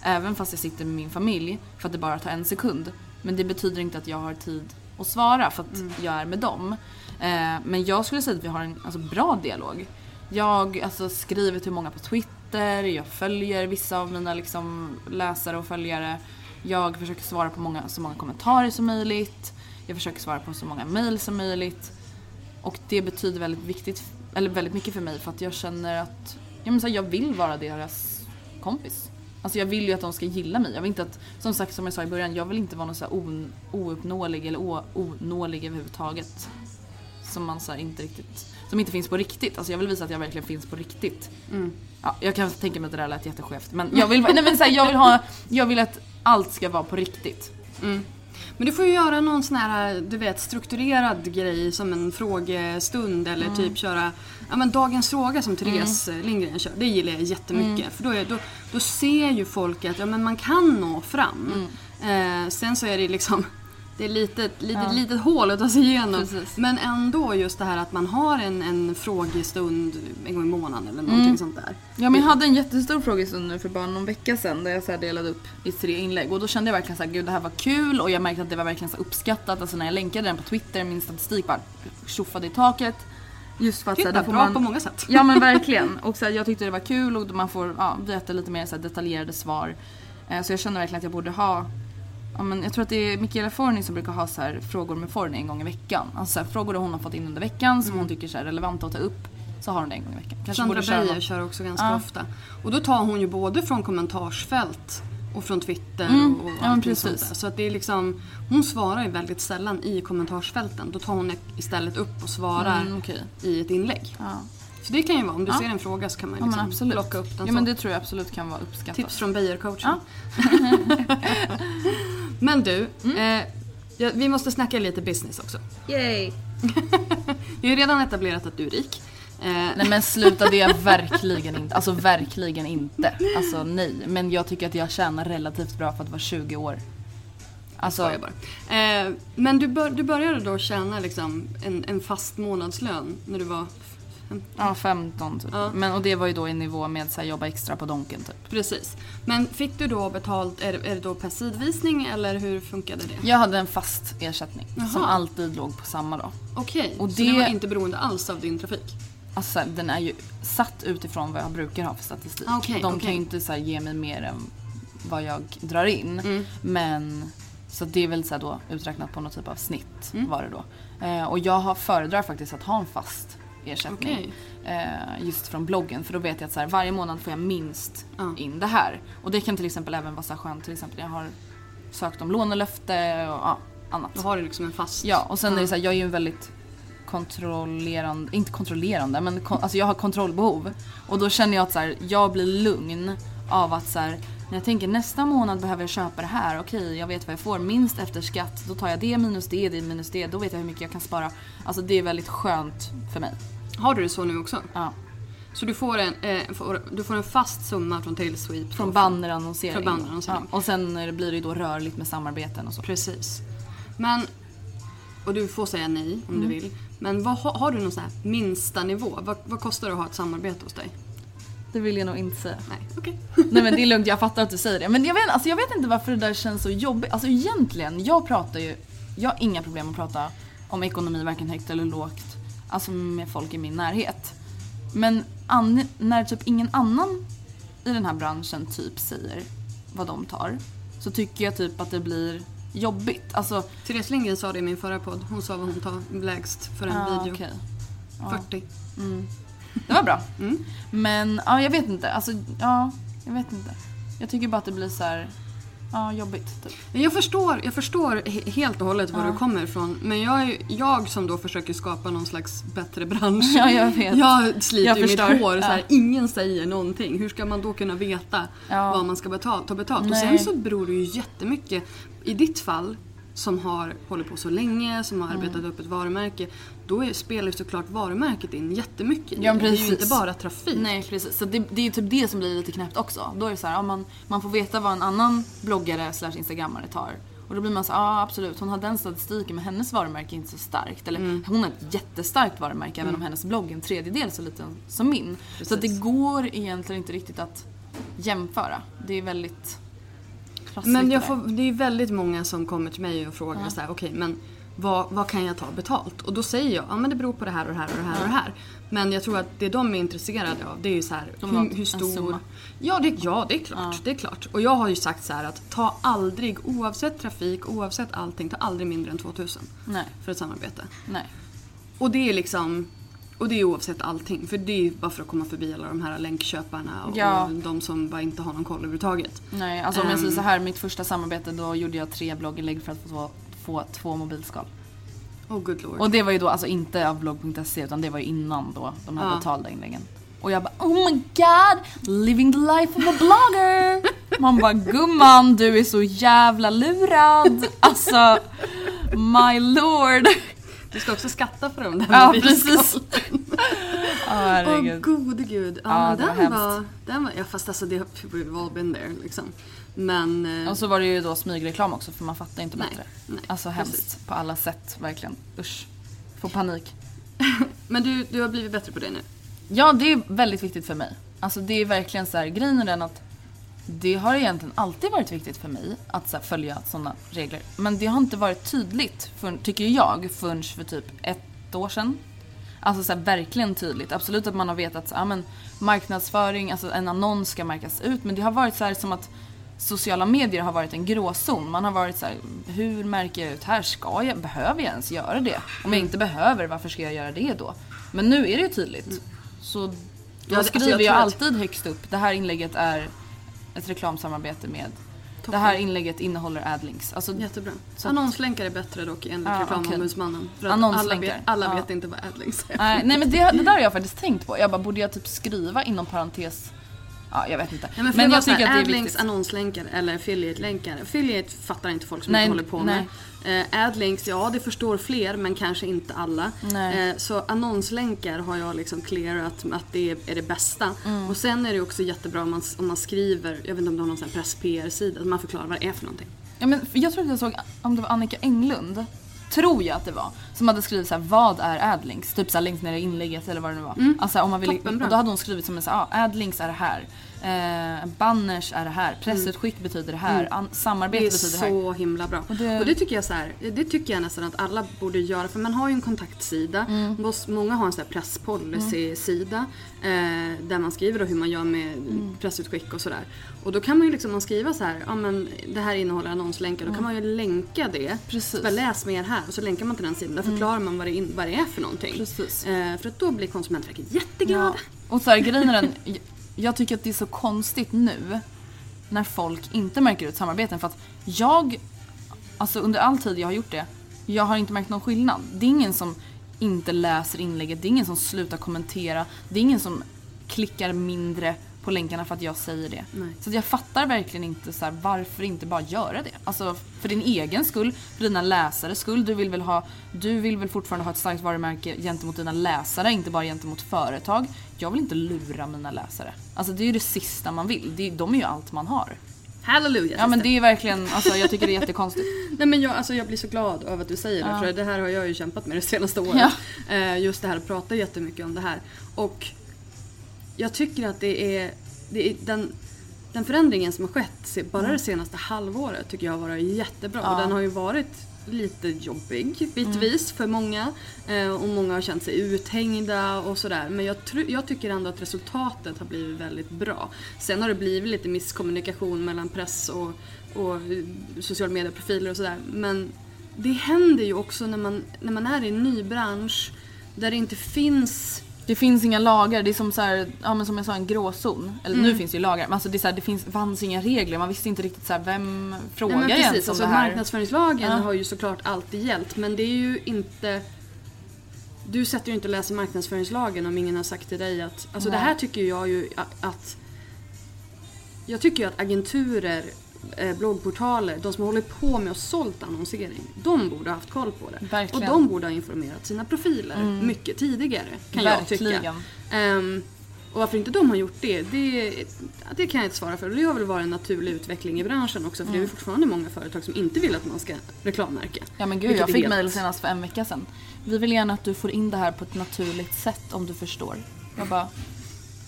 C: även fast jag sitter med min familj för att det bara tar en sekund. Men det betyder inte att jag har tid att svara för att jag är med dem. Eh, men jag skulle säga att vi har en alltså, bra dialog. Jag alltså, skriver till många på Twitter, jag följer vissa av mina liksom, läsare och följare. Jag försöker svara på många, så många kommentarer som möjligt. Jag försöker svara på så många mail som möjligt. Och det betyder väldigt, viktigt, eller väldigt mycket för mig för att jag känner att så här, jag vill vara deras kompis. Alltså jag vill ju att de ska gilla mig. Jag vill inte att, som sagt som jag sa i början, jag vill inte vara någon så on, ouppnåelig eller o, onålig överhuvudtaget. Som man så inte riktigt, som inte finns på riktigt. Alltså jag vill visa att jag verkligen finns på riktigt. Ja, jag kan tänka mig att det där lät jätteskevt men <laughs> jag vill, nej men så här, jag vill ha, jag vill att allt ska vara på riktigt.
B: Men du får ju göra någon sån här, du vet, strukturerad grej som en frågestund eller
C: Mm.
B: typ köra ja, men dagens fråga som Therese Lindgren kör. Det gillar jag jättemycket.
C: Mm.
B: För då, är, då, då ser ju folk att ja, men man kan nå fram.
C: Mm.
B: Eh, sen så är det liksom det är litet, litet, litet hål att ta sig igenom.
C: Precis.
B: Men ändå just det här att man har en, en frågestund en gång i månaden eller någonting
C: Mm.
B: sånt där.
C: Ja men jag hade en jättestor frågestund nu för bara någon vecka sedan där jag så delade upp i tre inlägg och då kände jag verkligen såhär, gud det här var kul och jag märkte att det var verkligen så uppskattat. Alltså när jag länkade den på Twitter, min statistik bara tjoffade i taket. Just för att så här,
B: bra
C: man...
B: på många sätt.
C: Ja men <laughs> verkligen. Och så här, jag tyckte det var kul och man får ja, veta lite mer så här, detaljerade svar. Eh, så jag känner verkligen att jag borde ha Ja, men jag tror att det är Michaela Forni som brukar ha så här, frågor med Forni en gång i veckan. Alltså så här, frågor hon har fått in under veckan som hon tycker är relevanta att ta upp. Så har hon det en gång i veckan. Kanske
B: Sandra Beijer kör också ganska
C: Ja.
B: ofta. Och då tar hon ju både från kommentarsfält och från Twitter
C: Mm,
B: och, och
C: ja,
B: allting sånt
C: precis.
B: där. Så att det är liksom, hon svarar ju väldigt sällan i kommentarsfälten. Då tar hon istället upp och svarar
C: Mm, okej.
B: i ett inlägg.
C: Ja.
B: Så det kan ju vara, om du
C: Ja.
B: ser en fråga så kan man ju
C: Ja
B: liksom
C: absolut.
B: plocka upp den
C: ja men det tror jag absolut kan vara uppskattat.
B: Tips från Beijer-coachen.
C: Ja. <laughs>
B: men du,
C: Mm.
B: eh, ja, vi måste snacka lite business också.
C: Yay! <laughs>
B: Det är ju redan etablerat att du är rik. Eh,
C: Nej men sluta det är jag verkligen inte. Alltså verkligen inte. Alltså nej. Men jag tycker att jag tjänar relativt bra för att vara 20 år. Alltså,
B: Skojar bara. Eh, men du, bör, du började då tjäna liksom en, en fast månadslön när du var... fem-
C: ja 15 typ.
B: Ja.
C: Men, och det var ju då i nivå med så här, jobba extra på Donken typ.
B: Precis. Men fick du då betalt, är är det då per sidvisning eller hur funkade det?
C: Jag hade en fast ersättning som
B: Jaha.
C: alltid låg på samma då.
B: Okej,
C: Och
B: så det
C: det-
B: var inte beroende alls av din trafik?
C: Alltså den är ju satt utifrån vad jag brukar ha för statistik.
B: Okej,
C: De
B: okej.
C: kan ju inte så här, ge mig mer än vad jag drar in.
B: Mm.
C: Men så det är väl så då uträknat på något typ av snitt
B: Mm.
C: var det då. Eh, och jag har, föredrar faktiskt att ha en fast ersättning.
B: Okej.
C: Eh, just från bloggen för då vet jag att så här, varje månad får jag minst
B: Ja.
C: in det här. Och det kan till exempel även vara så här skönt till exempel jag har sökt om lånelöfte och ja, annat.
B: Då har du liksom en fast...
C: Ja, och sen är
B: Ja.
C: det så här, jag är ju en väldigt kontrollerande, inte kontrollerande, men kon, alltså jag har kontrollbehov. Och då känner jag att så här, jag blir lugn av att så här, när jag tänker nästa månad behöver jag köpa det här, okej jag vet vad jag får minst efter skatt, då tar jag det minus det, det minus det, då vet jag hur mycket jag kan spara. Alltså det är väldigt skönt för mig.
B: Har du det så nu också?
C: Ja.
B: Så du får en, eh, får, du får en fast summa från Tailsweep?
C: Från bannerannonsering.
B: Från bannerannonsering.
C: Ja, och sen blir det ju då rörligt med samarbeten och så.
B: Precis. Men, och du får säga nej om
C: Mm.
B: du vill. Men vad, har- du någon sån här minsta nivå? Vad, vad kostar det att ha ett samarbete hos dig?
C: Det vill jag nog inte säga.
B: Nej, okej. <laughs>
C: Nej men det är lugnt, jag fattar att du säger det. Men jag vet, alltså, jag vet inte varför det där känns så jobbigt. Alltså egentligen, jag pratar ju, jag har inga problem att prata om ekonomi varken högt eller lågt. Alltså med folk i min närhet. Men an, när typ ingen annan i den här branschen typ säger vad de tar. Så tycker jag typ att det blir jobbigt. Alltså,
B: Therese Lindgren sa det i min förra podd. Hon sa vad hon tar lägst för en
C: ja,
B: video.
C: okej.
B: 40.
C: Det var bra.
B: Mm.
C: Men ja, jag vet inte. Alltså, ja, jag vet inte. Jag tycker bara att det blir så här, ja, jobbigt typ.
B: Jag förstår, jag förstår he- helt och hållet var
C: Ja.
B: du kommer ifrån. Men jag, jag som då försöker skapa någon slags bättre bransch.
C: Ja, jag vet.
B: Jag sliter
C: Jag
B: ju mitt
C: förstår.
B: hår. Så här,
C: Ja.
B: Ingen säger någonting. Hur ska man då kunna veta
C: Ja.
B: vad man ska betala, ta betalt? Och
C: Nej.
B: sen så beror det ju jättemycket. I ditt fall, som har hållit på så länge, som har arbetat
C: Mm.
B: upp ett varumärke. Då är, spelar ju såklart varumärket in jättemycket.
C: Ja,
B: det. det är ju
C: precis.
B: inte bara trafik.
C: Nej precis, så det, det är ju typ det som blir lite knäppt också. Då är det så här, ja, man, man får veta vad en annan bloggare slash instagrammare tar. Och då blir man så ja absolut, hon har den statistiken men hennes varumärke är inte så starkt. Eller
B: Mm.
C: hon har ett jättestarkt varumärke även om hennes blogg är en tredjedel så liten som min. Så att det
B: Precis.
C: går egentligen inte riktigt att jämföra. Det är väldigt trassligt
B: Men jag
C: det
B: får, det är väldigt många som kommer till mig och frågar så här, okej men vad, vad kan jag ta betalt? Och då säger jag, ja men det beror på det här och det här och det här och det här. Men jag tror att det de är intresserade av det är ju så här, hur, hur stor... Ja det, ja, det är klart. Det är klart. Och jag har ju sagt så här att ta aldrig, oavsett trafik, oavsett allting, ta aldrig mindre än 2000
C: Nej,
B: för ett samarbete.
C: nej.
B: Och det är liksom och det är oavsett allting. För det är ju bara för att komma förbi alla de här länkköparna och,
C: Ja.
B: och de som bara inte har någon koll överhuvudtaget.
C: Nej, alltså om jag säger
B: Ehm.
C: så här, mitt första samarbete då gjorde jag tre blogginlägg för att få, få två mobilskal.
B: Oh good lord.
C: Och det var ju då alltså inte av blogg.se utan det var ju innan då de här
B: Ja.
C: betalda inläggen. Och jag bara oh my god, living the life of a blogger. <laughs> Man bara gumman du är så jävla lurad. Alltså my lord.
B: Du ska också skatta för dem där
C: Ja precis. <laughs>
B: Åh
C: herregud.
B: gode gud. Ja,
C: Ja, var
B: den,
C: hemskt.
B: var, den var... Ja fast alltså det we've all been there liksom. Men... eh,
C: Och så var det ju då smygreklam också för man fattar inte
B: Nej,
C: bättre.
B: nej,
C: alltså
B: precis.
C: hemskt på alla sätt verkligen. Usch. Får panik. <laughs>
B: Men du, du har blivit bättre på det nu?
C: Ja, det är väldigt viktigt för mig. Alltså det är verkligen så här, grejen är den att det har egentligen alltid varit viktigt för mig att så här, följa sådana regler. Men det har inte varit tydligt, för, tycker jag, förrän för typ ett år sedan. Alltså så här, verkligen tydligt. Absolut att man har vetat att ja, marknadsföring, alltså en annons ska märkas ut. Men det har varit så här som att sociala medier har varit en gråzon. Man har varit så här, hur märker jag ut här? Ska jag, behöver jag ens göra det? Om jag inte behöver, varför ska jag göra det då? Men nu är det ju tydligt. Så då
B: alltså,
C: skriver
B: jag
C: alltid högst upp, det här inlägget är ett reklamsamarbete med det här inlägget innehåller adlinks. Alltså,
B: Jättebra.
C: Så
B: Annonslänkar är bättre dock enligt
C: Ja,
B: reklamombudsmannen.
C: Annonslänkar.
B: alla vet, alla
C: Ja.
B: vet inte vad adlinks är.
C: nej, nej men det, det där har jag faktiskt tänkt på. Jag bara, borde jag typ skriva inom parentes? Ja, jag vet inte.
B: Nej, men
C: men jag tycker att det är
B: adlinks,
C: viktigt.
B: annonslänkar eller affiliate-länkar. Affiliate fattar inte folk som
C: Nej,
B: inte håller på med. Eh, adlinks, ja det förstår fler men kanske inte alla. Eh, så annonslänkar har jag liksom clearat att det är, är det bästa.
C: Mm.
B: Och sen är det också jättebra om man, om man skriver, jag vet inte om du har någon press-PR-sida, att man förklarar vad det är för någonting.
C: Ja, men jag tror att jag såg, om det var Annika Englund, tror jag att det var, som hade skrivit så här: vad är adlinks? Typ så här längst ner i inlägget eller vad det nu var. Alltså, om man ville, och då hade hon skrivit som en så här, ah, adlinks är det här. Eh, banners är det här. Pressutskick betyder det här. An- samarbete
B: Det är
C: betyder det här.
B: så himla bra. Och
C: det-
B: det, tycker jag så här, det tycker jag nästan att alla borde göra för man har ju en kontaktsida.
C: Mm.
B: Många har en sån presspolicy-sida eh, där man skriver då hur man gör med
C: Mm.
B: pressutskick och sådär. Och då kan man ju liksom man skriva så här, ja men det här innehåller annonslänkar, då kan man ju länka det.
C: Mm. Precis. Mm.
B: Så bara läs mer här och så länkar man till den sidan. Där förklarar man vad det, in, vad det är för någonting. Eh, för att då blir Konsumentverket jätteglada.
C: Ja. Och så här, grejen är den, jag- tycker att det är så konstigt nu när folk inte märker ut samarbeten för att jag, alltså under all tid jag har gjort det, jag har inte märkt någon skillnad. Det är ingen som inte läser inlägget, det är ingen som slutar kommentera, det är ingen som klickar mindre på länkarna för att jag säger det.
B: Nej.
C: Så jag fattar verkligen inte så här, varför inte bara göra det. Alltså för din egen skull, för dina läsares skull. Du vill väl, ha, du vill väl fortfarande ha ett starkt varumärke gentemot dina läsare, inte bara gentemot företag. Jag vill inte lura mina läsare. Alltså det är ju det sista man vill. Det, de är ju allt man har.
B: Halleluja
C: Ja men det är verkligen, alltså jag tycker det är jättekonstigt. <laughs>
B: Nej men jag, alltså jag blir så glad över att du säger det
C: Ja.
B: för det här har jag ju kämpat med det senaste året.
C: Ja.
B: Eh, just det här att prata jättemycket om det här. Och jag tycker att det är, det är den, den förändringen som har skett bara det senaste halvåret tycker jag har varit jättebra.
C: Mm. Ja.
B: Och den har ju varit lite jobbig bitvis för många. Eh, och många har känt sig uthängda och sådär. Men jag, jag tycker ändå att resultatet har blivit väldigt bra. Sen har det blivit lite misskommunikation mellan press och, och eh, social media-profiler och sådär. Men det händer ju också när man, när man är i en ny bransch där det inte finns
C: Det finns inga lagar, det är som så här, ja men som jag sa en gråzon. Eller nu finns det ju lagar, men alltså det, är så här, det finns, fanns inga regler. Man visste inte riktigt så här, vem frågar
B: Nej, men
C: ens
B: precis,
C: om
B: alltså,
C: det här.
B: Marknadsföringslagen
C: Ja.
B: har ju såklart alltid gällt men det är ju inte Du sätter ju inte och läser marknadsföringslagen om ingen har sagt till dig att Alltså det
C: Nej.
B: här tycker jag ju att, Jag tycker ju att agenturer bloggportaler, de som håller på med och sålt annonsering, de borde ha haft koll på det.
C: Verkligen.
B: Och de borde ha informerat sina profiler mycket tidigare, kan jag tycka.
C: Verkligen.
B: Ehm, och varför inte de har gjort det, det, det kan jag inte svara för. Det har väl varit en naturlig utveckling i branschen också för det är ju fortfarande många företag som inte vill att man ska reklammärka.
C: Ja men gud, jag fick
B: helt-
C: mejl senast för en vecka sedan. Vi vill gärna att du får in det här på ett naturligt sätt om du förstår. Jag bara...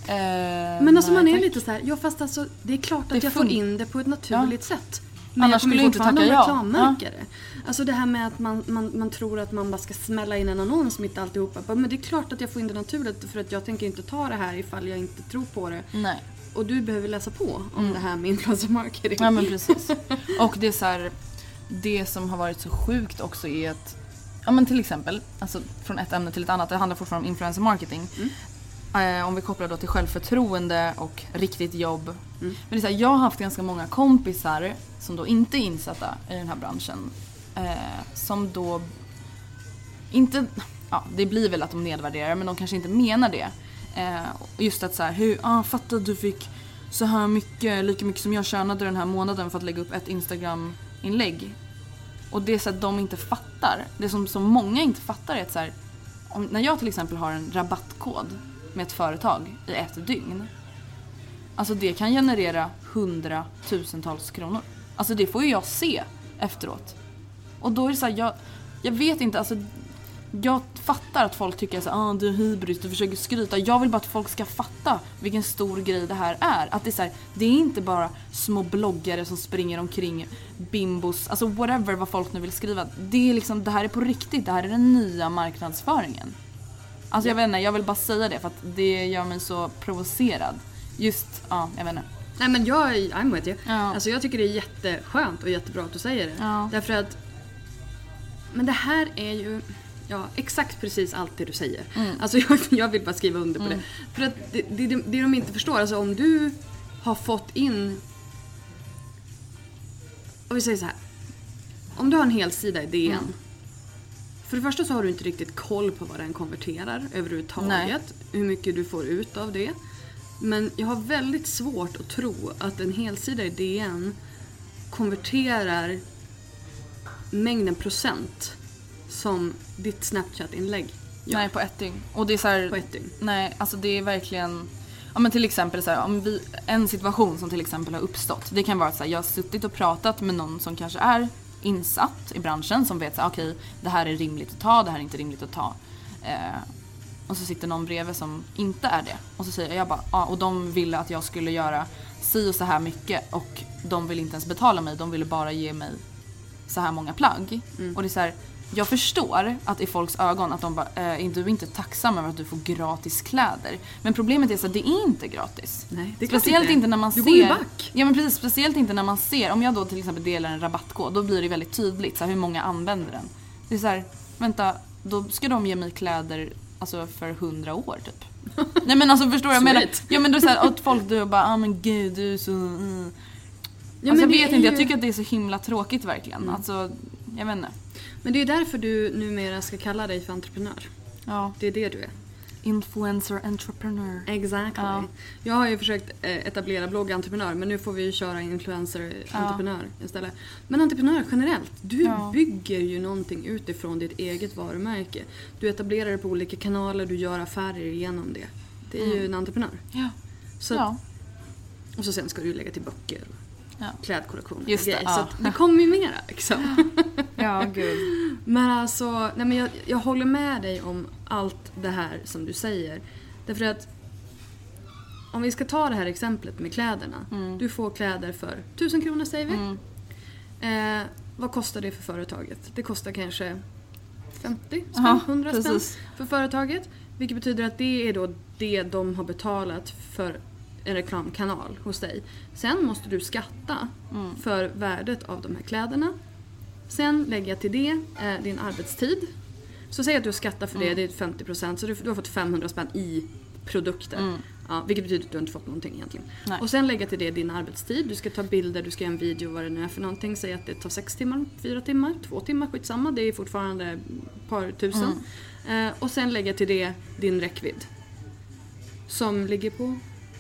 C: Eh,
B: Men alltså man är
C: tack.
B: lite så här, ja fast alltså det är klart att
C: Det
B: jag får in det på ett naturligt sätt. Men
C: Annars
B: jag kommer
C: skulle inte tacka ja.
B: reklammärka det. Alltså det här med att man, man, man tror att man bara ska smälla in en annons mitt i alltihopa. Men det är klart att jag får in det naturligt för att jag tänker inte ta det här ifall jag inte tror på det.
C: Nej.
B: Och du behöver läsa på om det här med influencer marketing.
C: Mm. Ja men precis. <laughs> Och det är så här, det som har varit så sjukt också är att, ja men till exempel, alltså från ett ämne till ett annat, det handlar fortfarande om influencer marketing. Eh, om vi kopplar då till självförtroende och riktigt jobb. Men det är här, jag har haft ganska många kompisar som då inte är insatta i den här branschen. Eh, som då inte, ja det blir väl att de nedvärderar men de kanske inte menar det. Eh, just att så här, hur, ah, fatta att du fick så här mycket, lika mycket som jag tjänade den här månaden för att lägga upp ett Instagram-inlägg. Och det är så att de inte fattar. Det som så många inte fattar är att så här, om, när jag till exempel har en rabattkod med ett företag i ett dygn. Alltså det kan generera hundratusentals kronor. Alltså det får ju jag se efteråt. Och då är det så här, jag, jag vet inte, alltså jag fattar att folk tycker att ah, du är hybris, du försöker skryta. Jag vill bara att folk ska fatta vilken stor grej det här är. Att det är, så här, det är inte bara små bloggare som springer omkring bimbos, alltså whatever vad folk nu vill skriva. Det är liksom, det här är på riktigt, det här är den nya marknadsföringen. Alltså jag vet inte, jag vill bara säga det för att det gör mig så provocerad. Just, ja, jag vet inte.
B: Nej men jag I'm with you.
C: Ja.
B: Alltså jag tycker det är jätteskönt och jättebra att du säger det.
C: Ja.
B: Därför att Men det här är ju Ja, exakt precis allt det du säger.
C: Mm.
B: Alltså <laughs> jag, jag vill bara skriva under på det. För att det, det, det de inte förstår, alltså om du har fått in... Om vi säger så här. Om du har en hel sida i DN.
C: Mm.
B: För det första så har du inte riktigt koll på vad den konverterar överhuvudtaget.
C: Nej.
B: Hur mycket du får ut av det. Men jag har väldigt svårt att tro att en helsida i DN konverterar mängden procent som ditt Snapchat-inlägg gör
C: Nej, på ett dygn. Och det är så här,
B: på ett dygn.
C: Nej, alltså det är verkligen... Ja men till exempel så här, om vi, en situation som till exempel har uppstått. Det kan vara att jag har suttit och pratat med någon som kanske är insatt i branschen som vet att okej, det här är rimligt att ta, det här är inte rimligt att ta. Eh, och så sitter någon bredvid som inte är det. Och så säger jag bara, ja, och de ville att jag skulle göra si och så här mycket och de vill inte ens betala mig, de ville bara ge mig så här många plagg. Och det är så här, jag förstår att i folks ögon att de bara, eh, är du inte tacksam över att du får gratis kläder? Men problemet är så att det är inte gratis.
B: Nej, det är
C: Speciellt
B: inte.
C: inte när man
B: Du
C: ser...
B: går ju back.
C: Ja men precis, speciellt inte när man ser, om jag då till exempel delar en rabattkod, då blir det väldigt tydligt så här, hur många använder den. Det är så här, vänta, då ska de ge mig kläder alltså för hundra år typ. <laughs> Nej men alltså förstår du? Jag menar, ja men det är såhär att folk du bara, ah men gud du är så... Mm.
B: Ja,
C: alltså jag vet
B: är
C: inte, jag
B: ju-
C: tycker att det är så himla tråkigt verkligen. Alltså, jag vet inte.
B: Men det är därför du numera ska kalla dig för entreprenör.
C: Ja.
B: Det är det du är.
C: Influencer entrepreneur.
B: Exactly.
C: Ja.
B: Jag har ju försökt eh, etablera bloggentreprenör men nu får vi ju köra influencer-entreprenör istället. Men entreprenör generellt, du
C: Ja.
B: bygger ju någonting utifrån ditt eget varumärke. Du etablerar det på olika kanaler, du gör affärer genom det. Det är ju en entreprenör.
C: Ja.
B: Så,
C: ja.
B: Och så sen ska du ju lägga till böcker,
C: Ja.
B: klädkollektioner och
C: Just det, ja.
B: Så det kommer ju mera liksom. <laughs>
C: Ja, gud.
B: Men alltså, nej men jag, jag håller med dig om allt det här som du säger. Därför att om vi ska ta det här exemplet med kläderna.
C: Mm.
B: Du får kläder för 1000 kronor säger vi. Eh, vad kostar det för företaget? Det kostar kanske 50 spänn,
C: Ja,
B: 100 spänn för företaget. Vilket betyder att det är då det de har betalat för en reklamkanal hos dig. Sen måste du skatta
C: Mm.
B: för värdet av de här kläderna. Sen lägger jag till det eh, din arbetstid. Så säg att du skattar för det, det är 50% så du, du har fått 500 spänn i produkter. Ja, vilket betyder att du inte fått någonting egentligen.
C: Nej.
B: Och sen lägga till det din arbetstid. Du ska ta bilder, du ska göra en video, vad det nu är för någonting. Säg att det tar 6 timmar, 4 timmar, 2 timmar, skitsamma. Det är fortfarande ett par tusen. Eh, och sen lägga till det din räckvidd. Som ligger på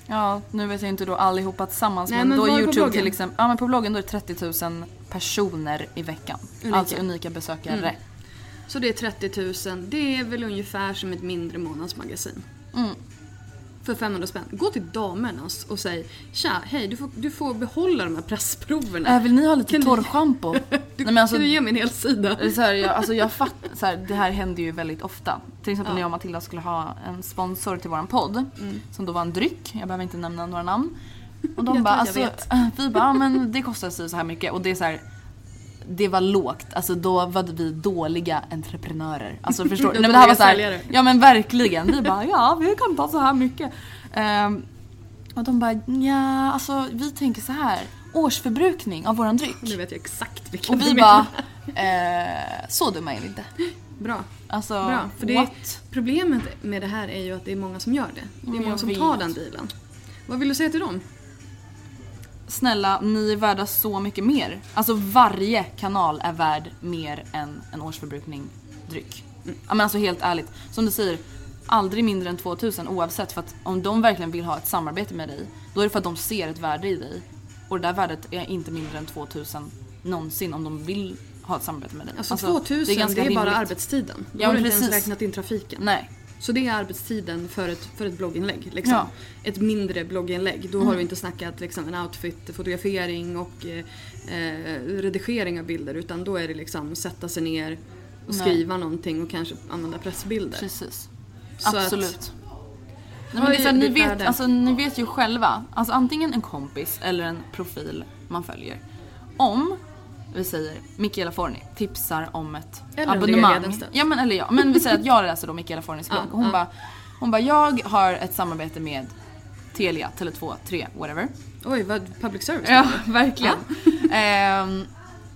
C: Ja, nu vet jag inte då allihopa tillsammans
B: Nej,
C: men,
B: men
C: då Youtube till exempel. Ja men på bloggen då är det 30 000 personer i veckan.
B: Unika.
C: Alltså unika besökare.
B: Mm. Så det är 30 000. Det är väl ungefär som ett mindre månadsmagasin.
C: Mm.
B: För 500 spänn. Gå till damerna och säg Tja, hej du får, du får behålla de här pressproverna.
C: Äh, vill ni ha lite
B: Kan
C: torrschampo? <laughs>
B: Du,
C: Nej, men alltså,
B: kan du ge mig en hel sida?
C: så här, jag, alltså jag fattar, så här, det här händer ju väldigt ofta. Till exempel
B: Ja.
C: när jag och Matilda skulle ha en sponsor till våran podd. Som då var en dryck, jag behöver inte nämna några namn. Och de bara, alltså, <laughs> vi bara, ja, men det kostar så här mycket. Och det är så här, det var lågt, alltså då var vi dåliga entreprenörer. Alltså <laughs> förstår du? Nej, men det här var så här, ja men verkligen. Vi bara, ja vi kan ta så här mycket. Ehm, och de bara, ja alltså vi tänker så här. Årsförbrukning av våran dryck.
B: Nu vet jag exakt vilken
C: Och vi bara, eh, så dumma är vi inte.
B: Bra.
C: Alltså,
B: Bra. För det, problemet med det här är ju att det är många som gör det. Det är
C: Mm,
B: många som tar den dealen. Vad vill du säga till dem?
C: Snälla, ni är värda så mycket mer. Alltså varje kanal är värd mer än en årsförbrukning dryck. Ja men alltså helt ärligt. Som du säger, aldrig mindre än 2000 oavsett för att om de verkligen vill ha ett samarbete med dig då är det för att de ser ett värde i dig. Och det där värdet är inte mindre än 2000 någonsin om de vill ha ett samarbete med dig.
B: Alltså, 2000 det är,
C: ganska
B: bara
C: rimligt.
B: arbetstiden. Då
C: Ja,
B: har du inte ens räknat in trafiken.
C: Nej.
B: Så det är arbetstiden för ett, för ett blogginlägg. Liksom.
C: Ja.
B: Ett mindre blogginlägg. Då har
C: Mm.
B: du inte snackat liksom, en outfit, fotografering och eh, redigering av bilder. Utan då är det liksom sätta sig ner och
C: Nej.
B: skriva någonting och kanske använda pressbilder.
C: Precis.
B: Så
C: Absolut.
B: Att,
C: Nej, men det är så här, ni, vet, alltså, ni vet ju själva, alltså antingen en kompis eller en profil man följer. Om, vi säger Michaela Forni tipsar om ett
B: Eller
C: abonnemang. Ja men eller ja, men vi säger att jag läser då Michaela Fornis <laughs> blogg. Hon bara, hon bara, jag har ett samarbete med Telia, Tele2, 3, whatever.
B: oj, vad public service.
C: Ja, <laughs> verkligen. Ehm,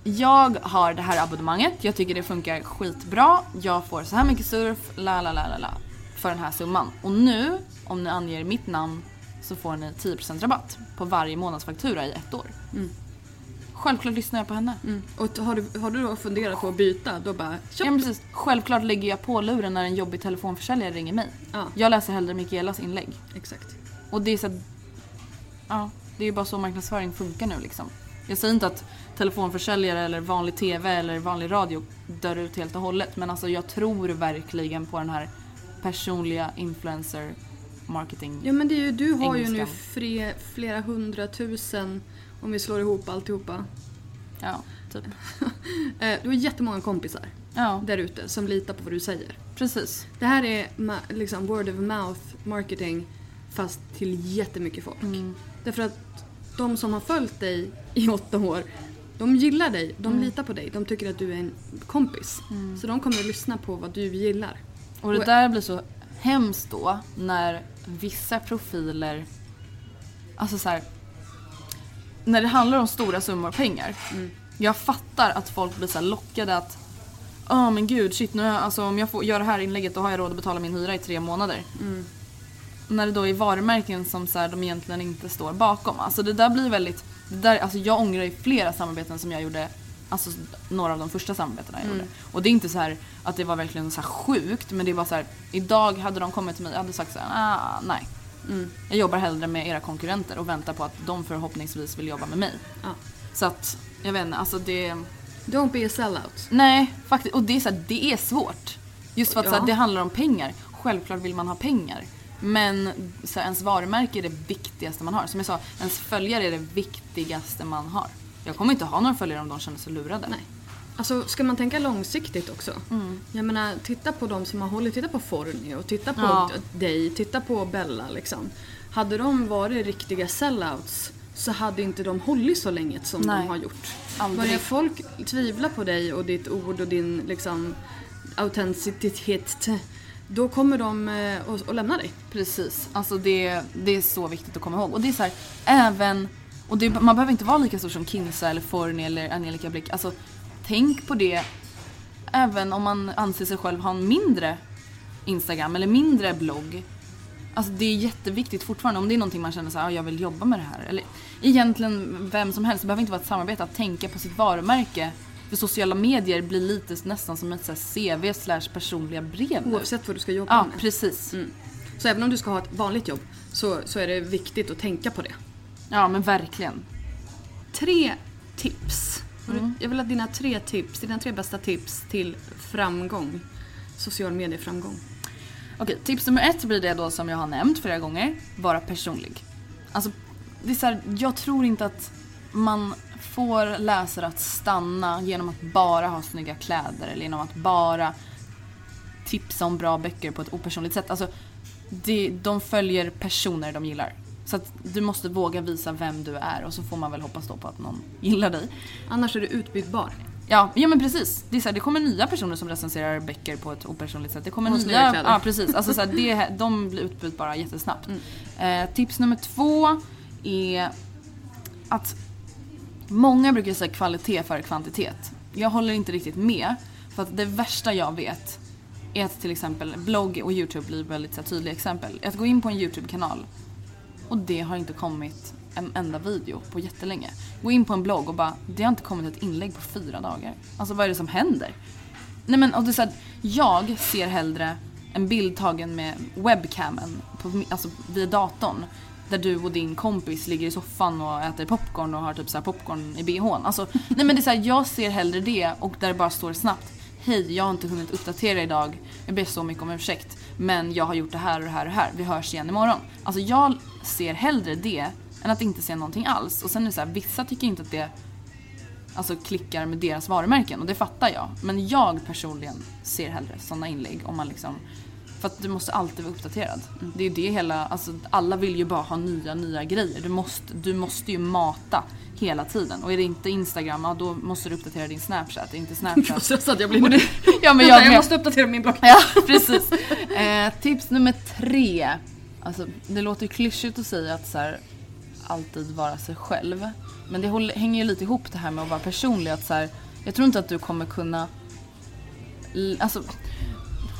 C: jag har det här abonnemanget, jag tycker det funkar skitbra. Jag får så här mycket surf, la la la la la. För den här summan. Och nu, om ni anger mitt namn, så får ni 10% rabatt på varje månadsfaktura i ett år. Självklart lyssnar jag på henne.
B: Mm. Och har du, har du då funderat på att byta, då bara
C: Ja, men precis. Självklart lägger jag på luren när en jobbig telefonförsäljare ringer mig.
B: Ja.
C: Jag läser hellre Mikaelas inlägg.
B: Exakt.
C: Och det är så att, Ja, det är ju bara så marknadsföring funkar nu liksom. Jag säger inte att telefonförsäljare eller vanlig TV eller vanlig radio dör ut helt och hållet. Men alltså jag tror verkligen på den här personliga influencer marketing.
B: Ja men det är ju, du har ju nu
C: Engelskan.
B: fre, flera hundratusen om vi slår ihop alltihopa.
C: Ja, typ. <laughs>
B: Eh, Du har jättemånga kompisar
C: Ja,
B: där ute som litar på vad du säger.
C: precis.
B: Det här är liksom word of mouth marketing fast till jättemycket folk.
C: Mm.
B: Därför att de som har följt dig i åtta år de gillar dig, de
C: Mm.
B: litar på dig, de tycker att du är en kompis. Så de kommer att lyssna på vad du gillar.
C: Och det där blir så hemskt då när vissa profiler, alltså så här, när det handlar om stora summor pengar. Jag fattar att folk blir så lockade att Ja men gud shit nu jag, alltså, om jag får göra det här inlägget då har jag råd att betala min hyra i tre månader. När det då är varumärken som så här, de egentligen inte står bakom. Alltså det där blir väldigt, det där, alltså jag ångrar ju flera samarbeten som jag gjorde Alltså några av de första samarbetena jag gjorde. Och det är inte så här att det var verkligen så här sjukt men det är bara så här. Idag hade de kommit till mig och hade sagt så här, ah, nej. Jag jobbar hellre med era konkurrenter och väntar på att de förhoppningsvis vill jobba med mig.
B: Ja.
C: Så att, jag vet inte, alltså det...
B: Don't be a sellout.
C: Nej, faktiskt. Och det är, så här, det är svårt. Just för att så
B: Ja.
C: här, det handlar om pengar. Självklart vill man ha pengar. Men så här, ens varumärke är det viktigaste man har. Som jag sa, ens följare är det viktigaste man har. Jag kommer inte ha några följare om de känner sig lurade.
B: Nej. Alltså ska man tänka långsiktigt också.
C: Mm.
B: Jag menar titta på de som har hållit, titta på Forni och titta på
C: Ja.
B: dig, titta på Bella liksom. Hade de varit riktiga sellouts så hade inte de hållit så länge som
C: Nej.
B: de har gjort.
C: Aldrig.
B: Börjar folk tvivla på dig och ditt ord och din liksom autenticitet då kommer de eh, att, att lämna dig.
C: Precis. Alltså det, det är så viktigt att komma ihåg. Och det är så här, även... Och det, man behöver inte vara lika stor som Kinsa eller Forni eller Angelica Blick. Alltså, tänk på det även om man anser sig själv ha en mindre Instagram eller mindre blogg. Alltså det är jätteviktigt fortfarande om det är någonting man känner så här, ah, jag vill jobba med det här. Eller egentligen vem som helst, det behöver inte vara ett samarbete, att tänka på sitt varumärke. För sociala medier blir lite nästan som ett så CV slash personliga brev nu.
B: Oavsett vad du ska jobba
C: Ja,
B: med.
C: precis.
B: Så även om du ska ha ett vanligt jobb så, så är det viktigt att tänka på det.
C: Ja men verkligen.
B: Tre tips.
C: Mm.
B: Jag vill ha dina tre tips, dina tre bästa tips till framgång. Social medieframgång.
C: Okej, tips nummer ett blir det då som jag har nämnt flera gånger. Vara personlig. Alltså, det är så här, jag tror inte att man får läsare att stanna genom att bara ha snygga kläder eller genom att bara tipsa om bra böcker på ett opersonligt sätt. Alltså, det, de följer personer de gillar. Så att du måste våga visa vem du är och så får man väl hoppas då på att någon gillar dig.
B: Annars är du utbytbar.
C: Ja, ja men precis. Det, är så här, det kommer nya personer som recenserar böcker på ett opersonligt sätt. Det kommer nya...
B: kläder.
C: Ja precis. Alltså, så här, det, de blir utbytbara jättesnabbt.
B: Mm.
C: Eh, tips nummer två är att många brukar säga kvalitet före kvantitet. Jag håller inte riktigt med. För att det värsta jag vet är att till exempel blogg och YouTube blir väldigt så här, tydliga exempel. Att gå in på en YouTube-kanal och det har inte kommit en enda video på jättelänge. Gå in på en blogg och bara, det har inte kommit ett inlägg på fyra dagar. Alltså vad är det som händer? Nej men och det är så här, jag ser hellre en bild tagen med webcamen, på, alltså via datorn. Där du och din kompis ligger i soffan och äter popcorn och har typ så här popcorn i bhn. Alltså, nej men det är så här, jag ser hellre det och där det bara står snabbt. Hej, jag har inte hunnit uppdatera idag. Jag ber så mycket om ursäkt. Men jag har gjort det här och det här och det här. Vi hörs igen imorgon. Alltså jag ser hellre det än att inte se någonting alls. Och sen är det så här, vissa tycker inte att det alltså klickar med deras varumärken och det fattar jag. Men jag personligen ser hellre sådana inlägg om man liksom för att du måste alltid vara uppdaterad.
B: Mm.
C: Det är ju det hela, alltså alla vill ju bara ha nya, nya grejer. Du måste, du måste ju mata hela tiden. Och är det inte Instagram, ja, då måste du uppdatera din Snapchat. Är inte Snapchat. <laughs>
B: Så att jag blir
C: det, <laughs> ja, men jag,
B: jag måste uppdatera min blogg.
C: Ja, <laughs> precis. Eh, tips nummer tre. Alltså, det låter klyschigt att säga att så här, alltid vara sig själv. Men det håller, hänger ju lite ihop det här med att vara personlig. Att så här, jag tror inte att du kommer kunna alltså,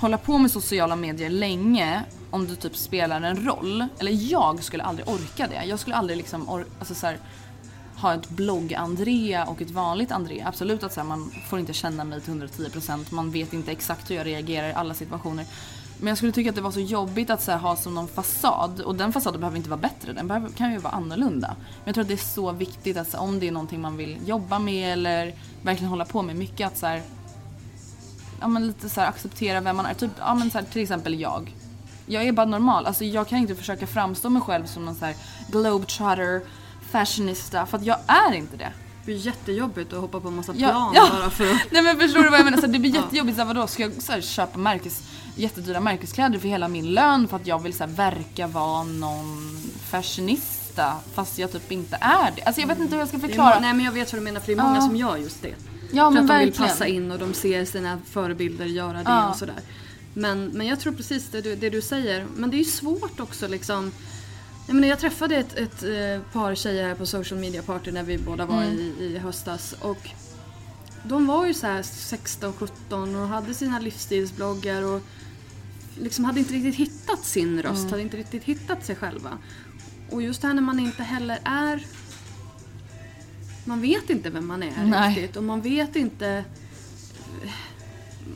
C: hålla på med sociala medier länge om du typ spelar en roll. Eller jag skulle aldrig orka det. Jag skulle aldrig liksom or- alltså, så här, ha ett blogg-Andrea och ett vanligt Andrea. Absolut att så här, man får inte känna mig till 110%. Man vet inte exakt hur jag reagerar i alla situationer. Men jag skulle tycka att det var så jobbigt att så här, ha som någon fasad. Och den fasaden behöver inte vara bättre, den behöver, kan ju vara annorlunda. Men jag tror att det är så viktigt att så här, om det är någonting man vill jobba med eller verkligen hålla på med mycket att så här, ja, men lite så här, acceptera vem man är. Typ, ja, men så här, till exempel jag. Jag är bara normal. Alltså, jag kan inte försöka framstå mig själv som någon så här globetrotter, fashionista. För att jag är inte det.
B: Det blir jättejobbigt att hoppa på en massa plan
C: ja.
B: bara för att... <laughs>
C: Nej men förstår du vad jag menar? Så det blir jättejobbigt. Så här, vadå, ska jag så här, köpa märkes, jättedyra märkeskläder för hela min lön för att jag vill så här, verka vara någon fashionista fast jag typ inte är det. Alltså jag vet inte hur jag ska
B: är
C: förklara.
B: Nej men jag vet vad du menar för det är många
C: Ja.
B: som gör just det.
C: Ja,
B: för
C: men
B: att de vill passa in och de ser sina förebilder göra det
C: Ja.
B: och sådär. Men, men jag tror precis det du, det du säger. Men det är ju svårt också liksom. Jag, menar, jag träffade ett, ett eh, par tjejer här på social media party när vi båda var
C: Mm.
B: i, i höstas. Och de var ju så här 16-17 och hade sina livsstilsbloggar och liksom hade inte riktigt hittat sin röst,
C: Mm.
B: hade inte riktigt hittat sig själva. Och just det här när man inte heller är man vet inte vem man är
C: Nej.
B: riktigt och man vet inte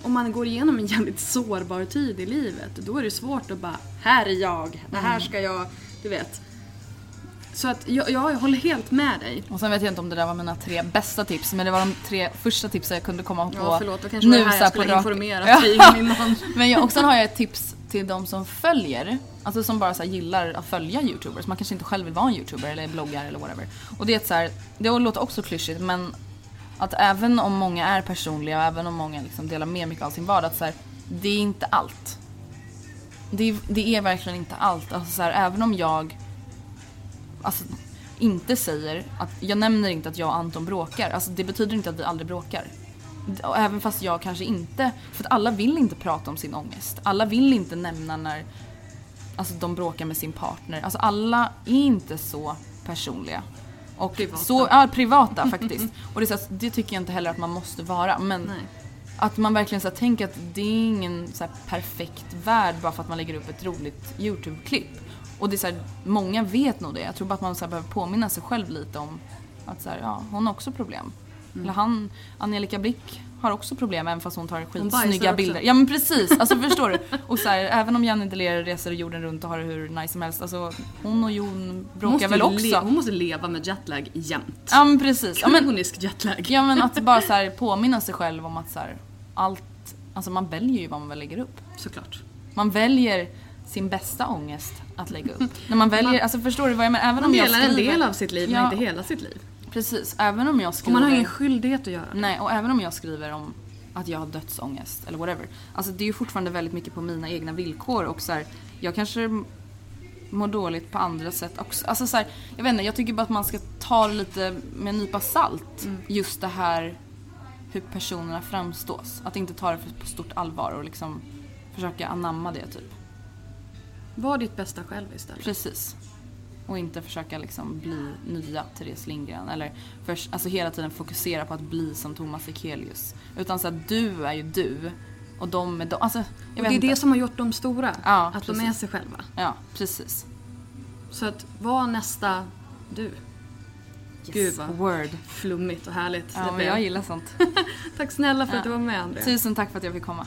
B: om man går igenom en jävligt sårbar tid i livet då är det svårt att bara här är jag, det här ska jag, du vet. Så att jag, jag håller helt med dig.
C: Och sen vet jag inte om det där var mina tre bästa tips men det var de tre första tipsen jag kunde komma på
B: Ja förlåt, det kanske var det här jag skulle
C: rak-
B: informera <laughs>
C: Ja.
B: Innan.
C: Men jag, och sen har jag ett tips till de som följer, alltså som bara så här gillar att följa youtubers. Man kanske inte själv vill vara en youtuber eller bloggar eller whatever. Och det är så här, det låter också klyschigt men att även om många är personliga och även om många liksom delar med mycket av sin vardag, att så här, det är inte allt. Det är, det är verkligen inte allt. Alltså så här, även om jag alltså, inte säger att, jag nämner inte att jag och Anton bråkar. Alltså det betyder inte att vi aldrig bråkar. Och även fast jag kanske inte, för att alla vill inte prata om sin ångest. Alla vill inte nämna när alltså, de bråkar med sin partner. Alltså alla är inte så personliga. Och
B: Privata.
C: Så, ja, privata faktiskt. <laughs> Och det, så det tycker jag inte heller att man måste vara. Men
B: Nej.
C: att man verkligen så tänker att det är ingen så perfekt värld bara för att man lägger upp ett roligt YouTube-klipp. Och det är så här, många vet nog det. Jag tror bara att man så här, behöver påminna sig själv lite om att så här, ja, hon har också problem.
B: Mm.
C: Eller han, Angelica Blick har också problem även fast hon tar skitsnygga
B: också.
C: bilder. Ja men precis, alltså förstår du? Och så här, även om Janne Deler reser jorden runt och har det hur nice som helst. Alltså hon och Jon
B: Hon
C: bråkar väl också.
B: hon måste leva med jetlag jämt.
C: Ja men precis. Ja, men,
B: Kronisk jetlag.
C: Ja men att bara så här <laughs> påminna sig själv om att så här, allt, alltså man väljer ju vad man väl lägger upp.
B: Såklart.
C: Man väljer sin bästa ångest att lägga upp. När man väljer,
B: Man-
C: alltså förstår du vad jag menar? Även
B: Man
C: om jag
B: delar en
C: skriver,
B: del av sitt liv
C: Ja.
B: men inte hela sitt liv.
C: Precis, även om jag
B: Och
C: skriver.
B: man har ingen skyldighet att göra det.
C: Nej, och även om jag skriver om att jag har dödsångest eller whatever. Alltså det är ju fortfarande väldigt mycket på mina egna villkor och så här, jag kanske mår dåligt på andra sätt också. Alltså så här, jag vet inte, jag tycker bara att man ska ta det lite med en nypa salt.
B: Mm.
C: Just det här hur personerna framstås. Att inte ta det för- på stort allvar och liksom försöka anamma det typ.
B: Var ditt bästa själv istället.
C: Precis. Och inte försöka liksom bli nya Therese Lindgren. Eller för, alltså hela tiden fokusera på att bli som Thomas Ekelius. Utan så att du är ju du. Och de är de. Alltså,
B: Och det är
C: inte.
B: det som har gjort dem stora.
C: Ja,
B: att de
C: precis.
B: är sig själva.
C: Ja, precis.
B: Så att var nästa du. Gud vad
C: Word.
B: flummigt och härligt.
C: Ja, men jag gillar sånt. <laughs>
B: Tack snälla för
C: Ja.
B: att du var med Andrea.
C: Tusen tack för att jag fick komma.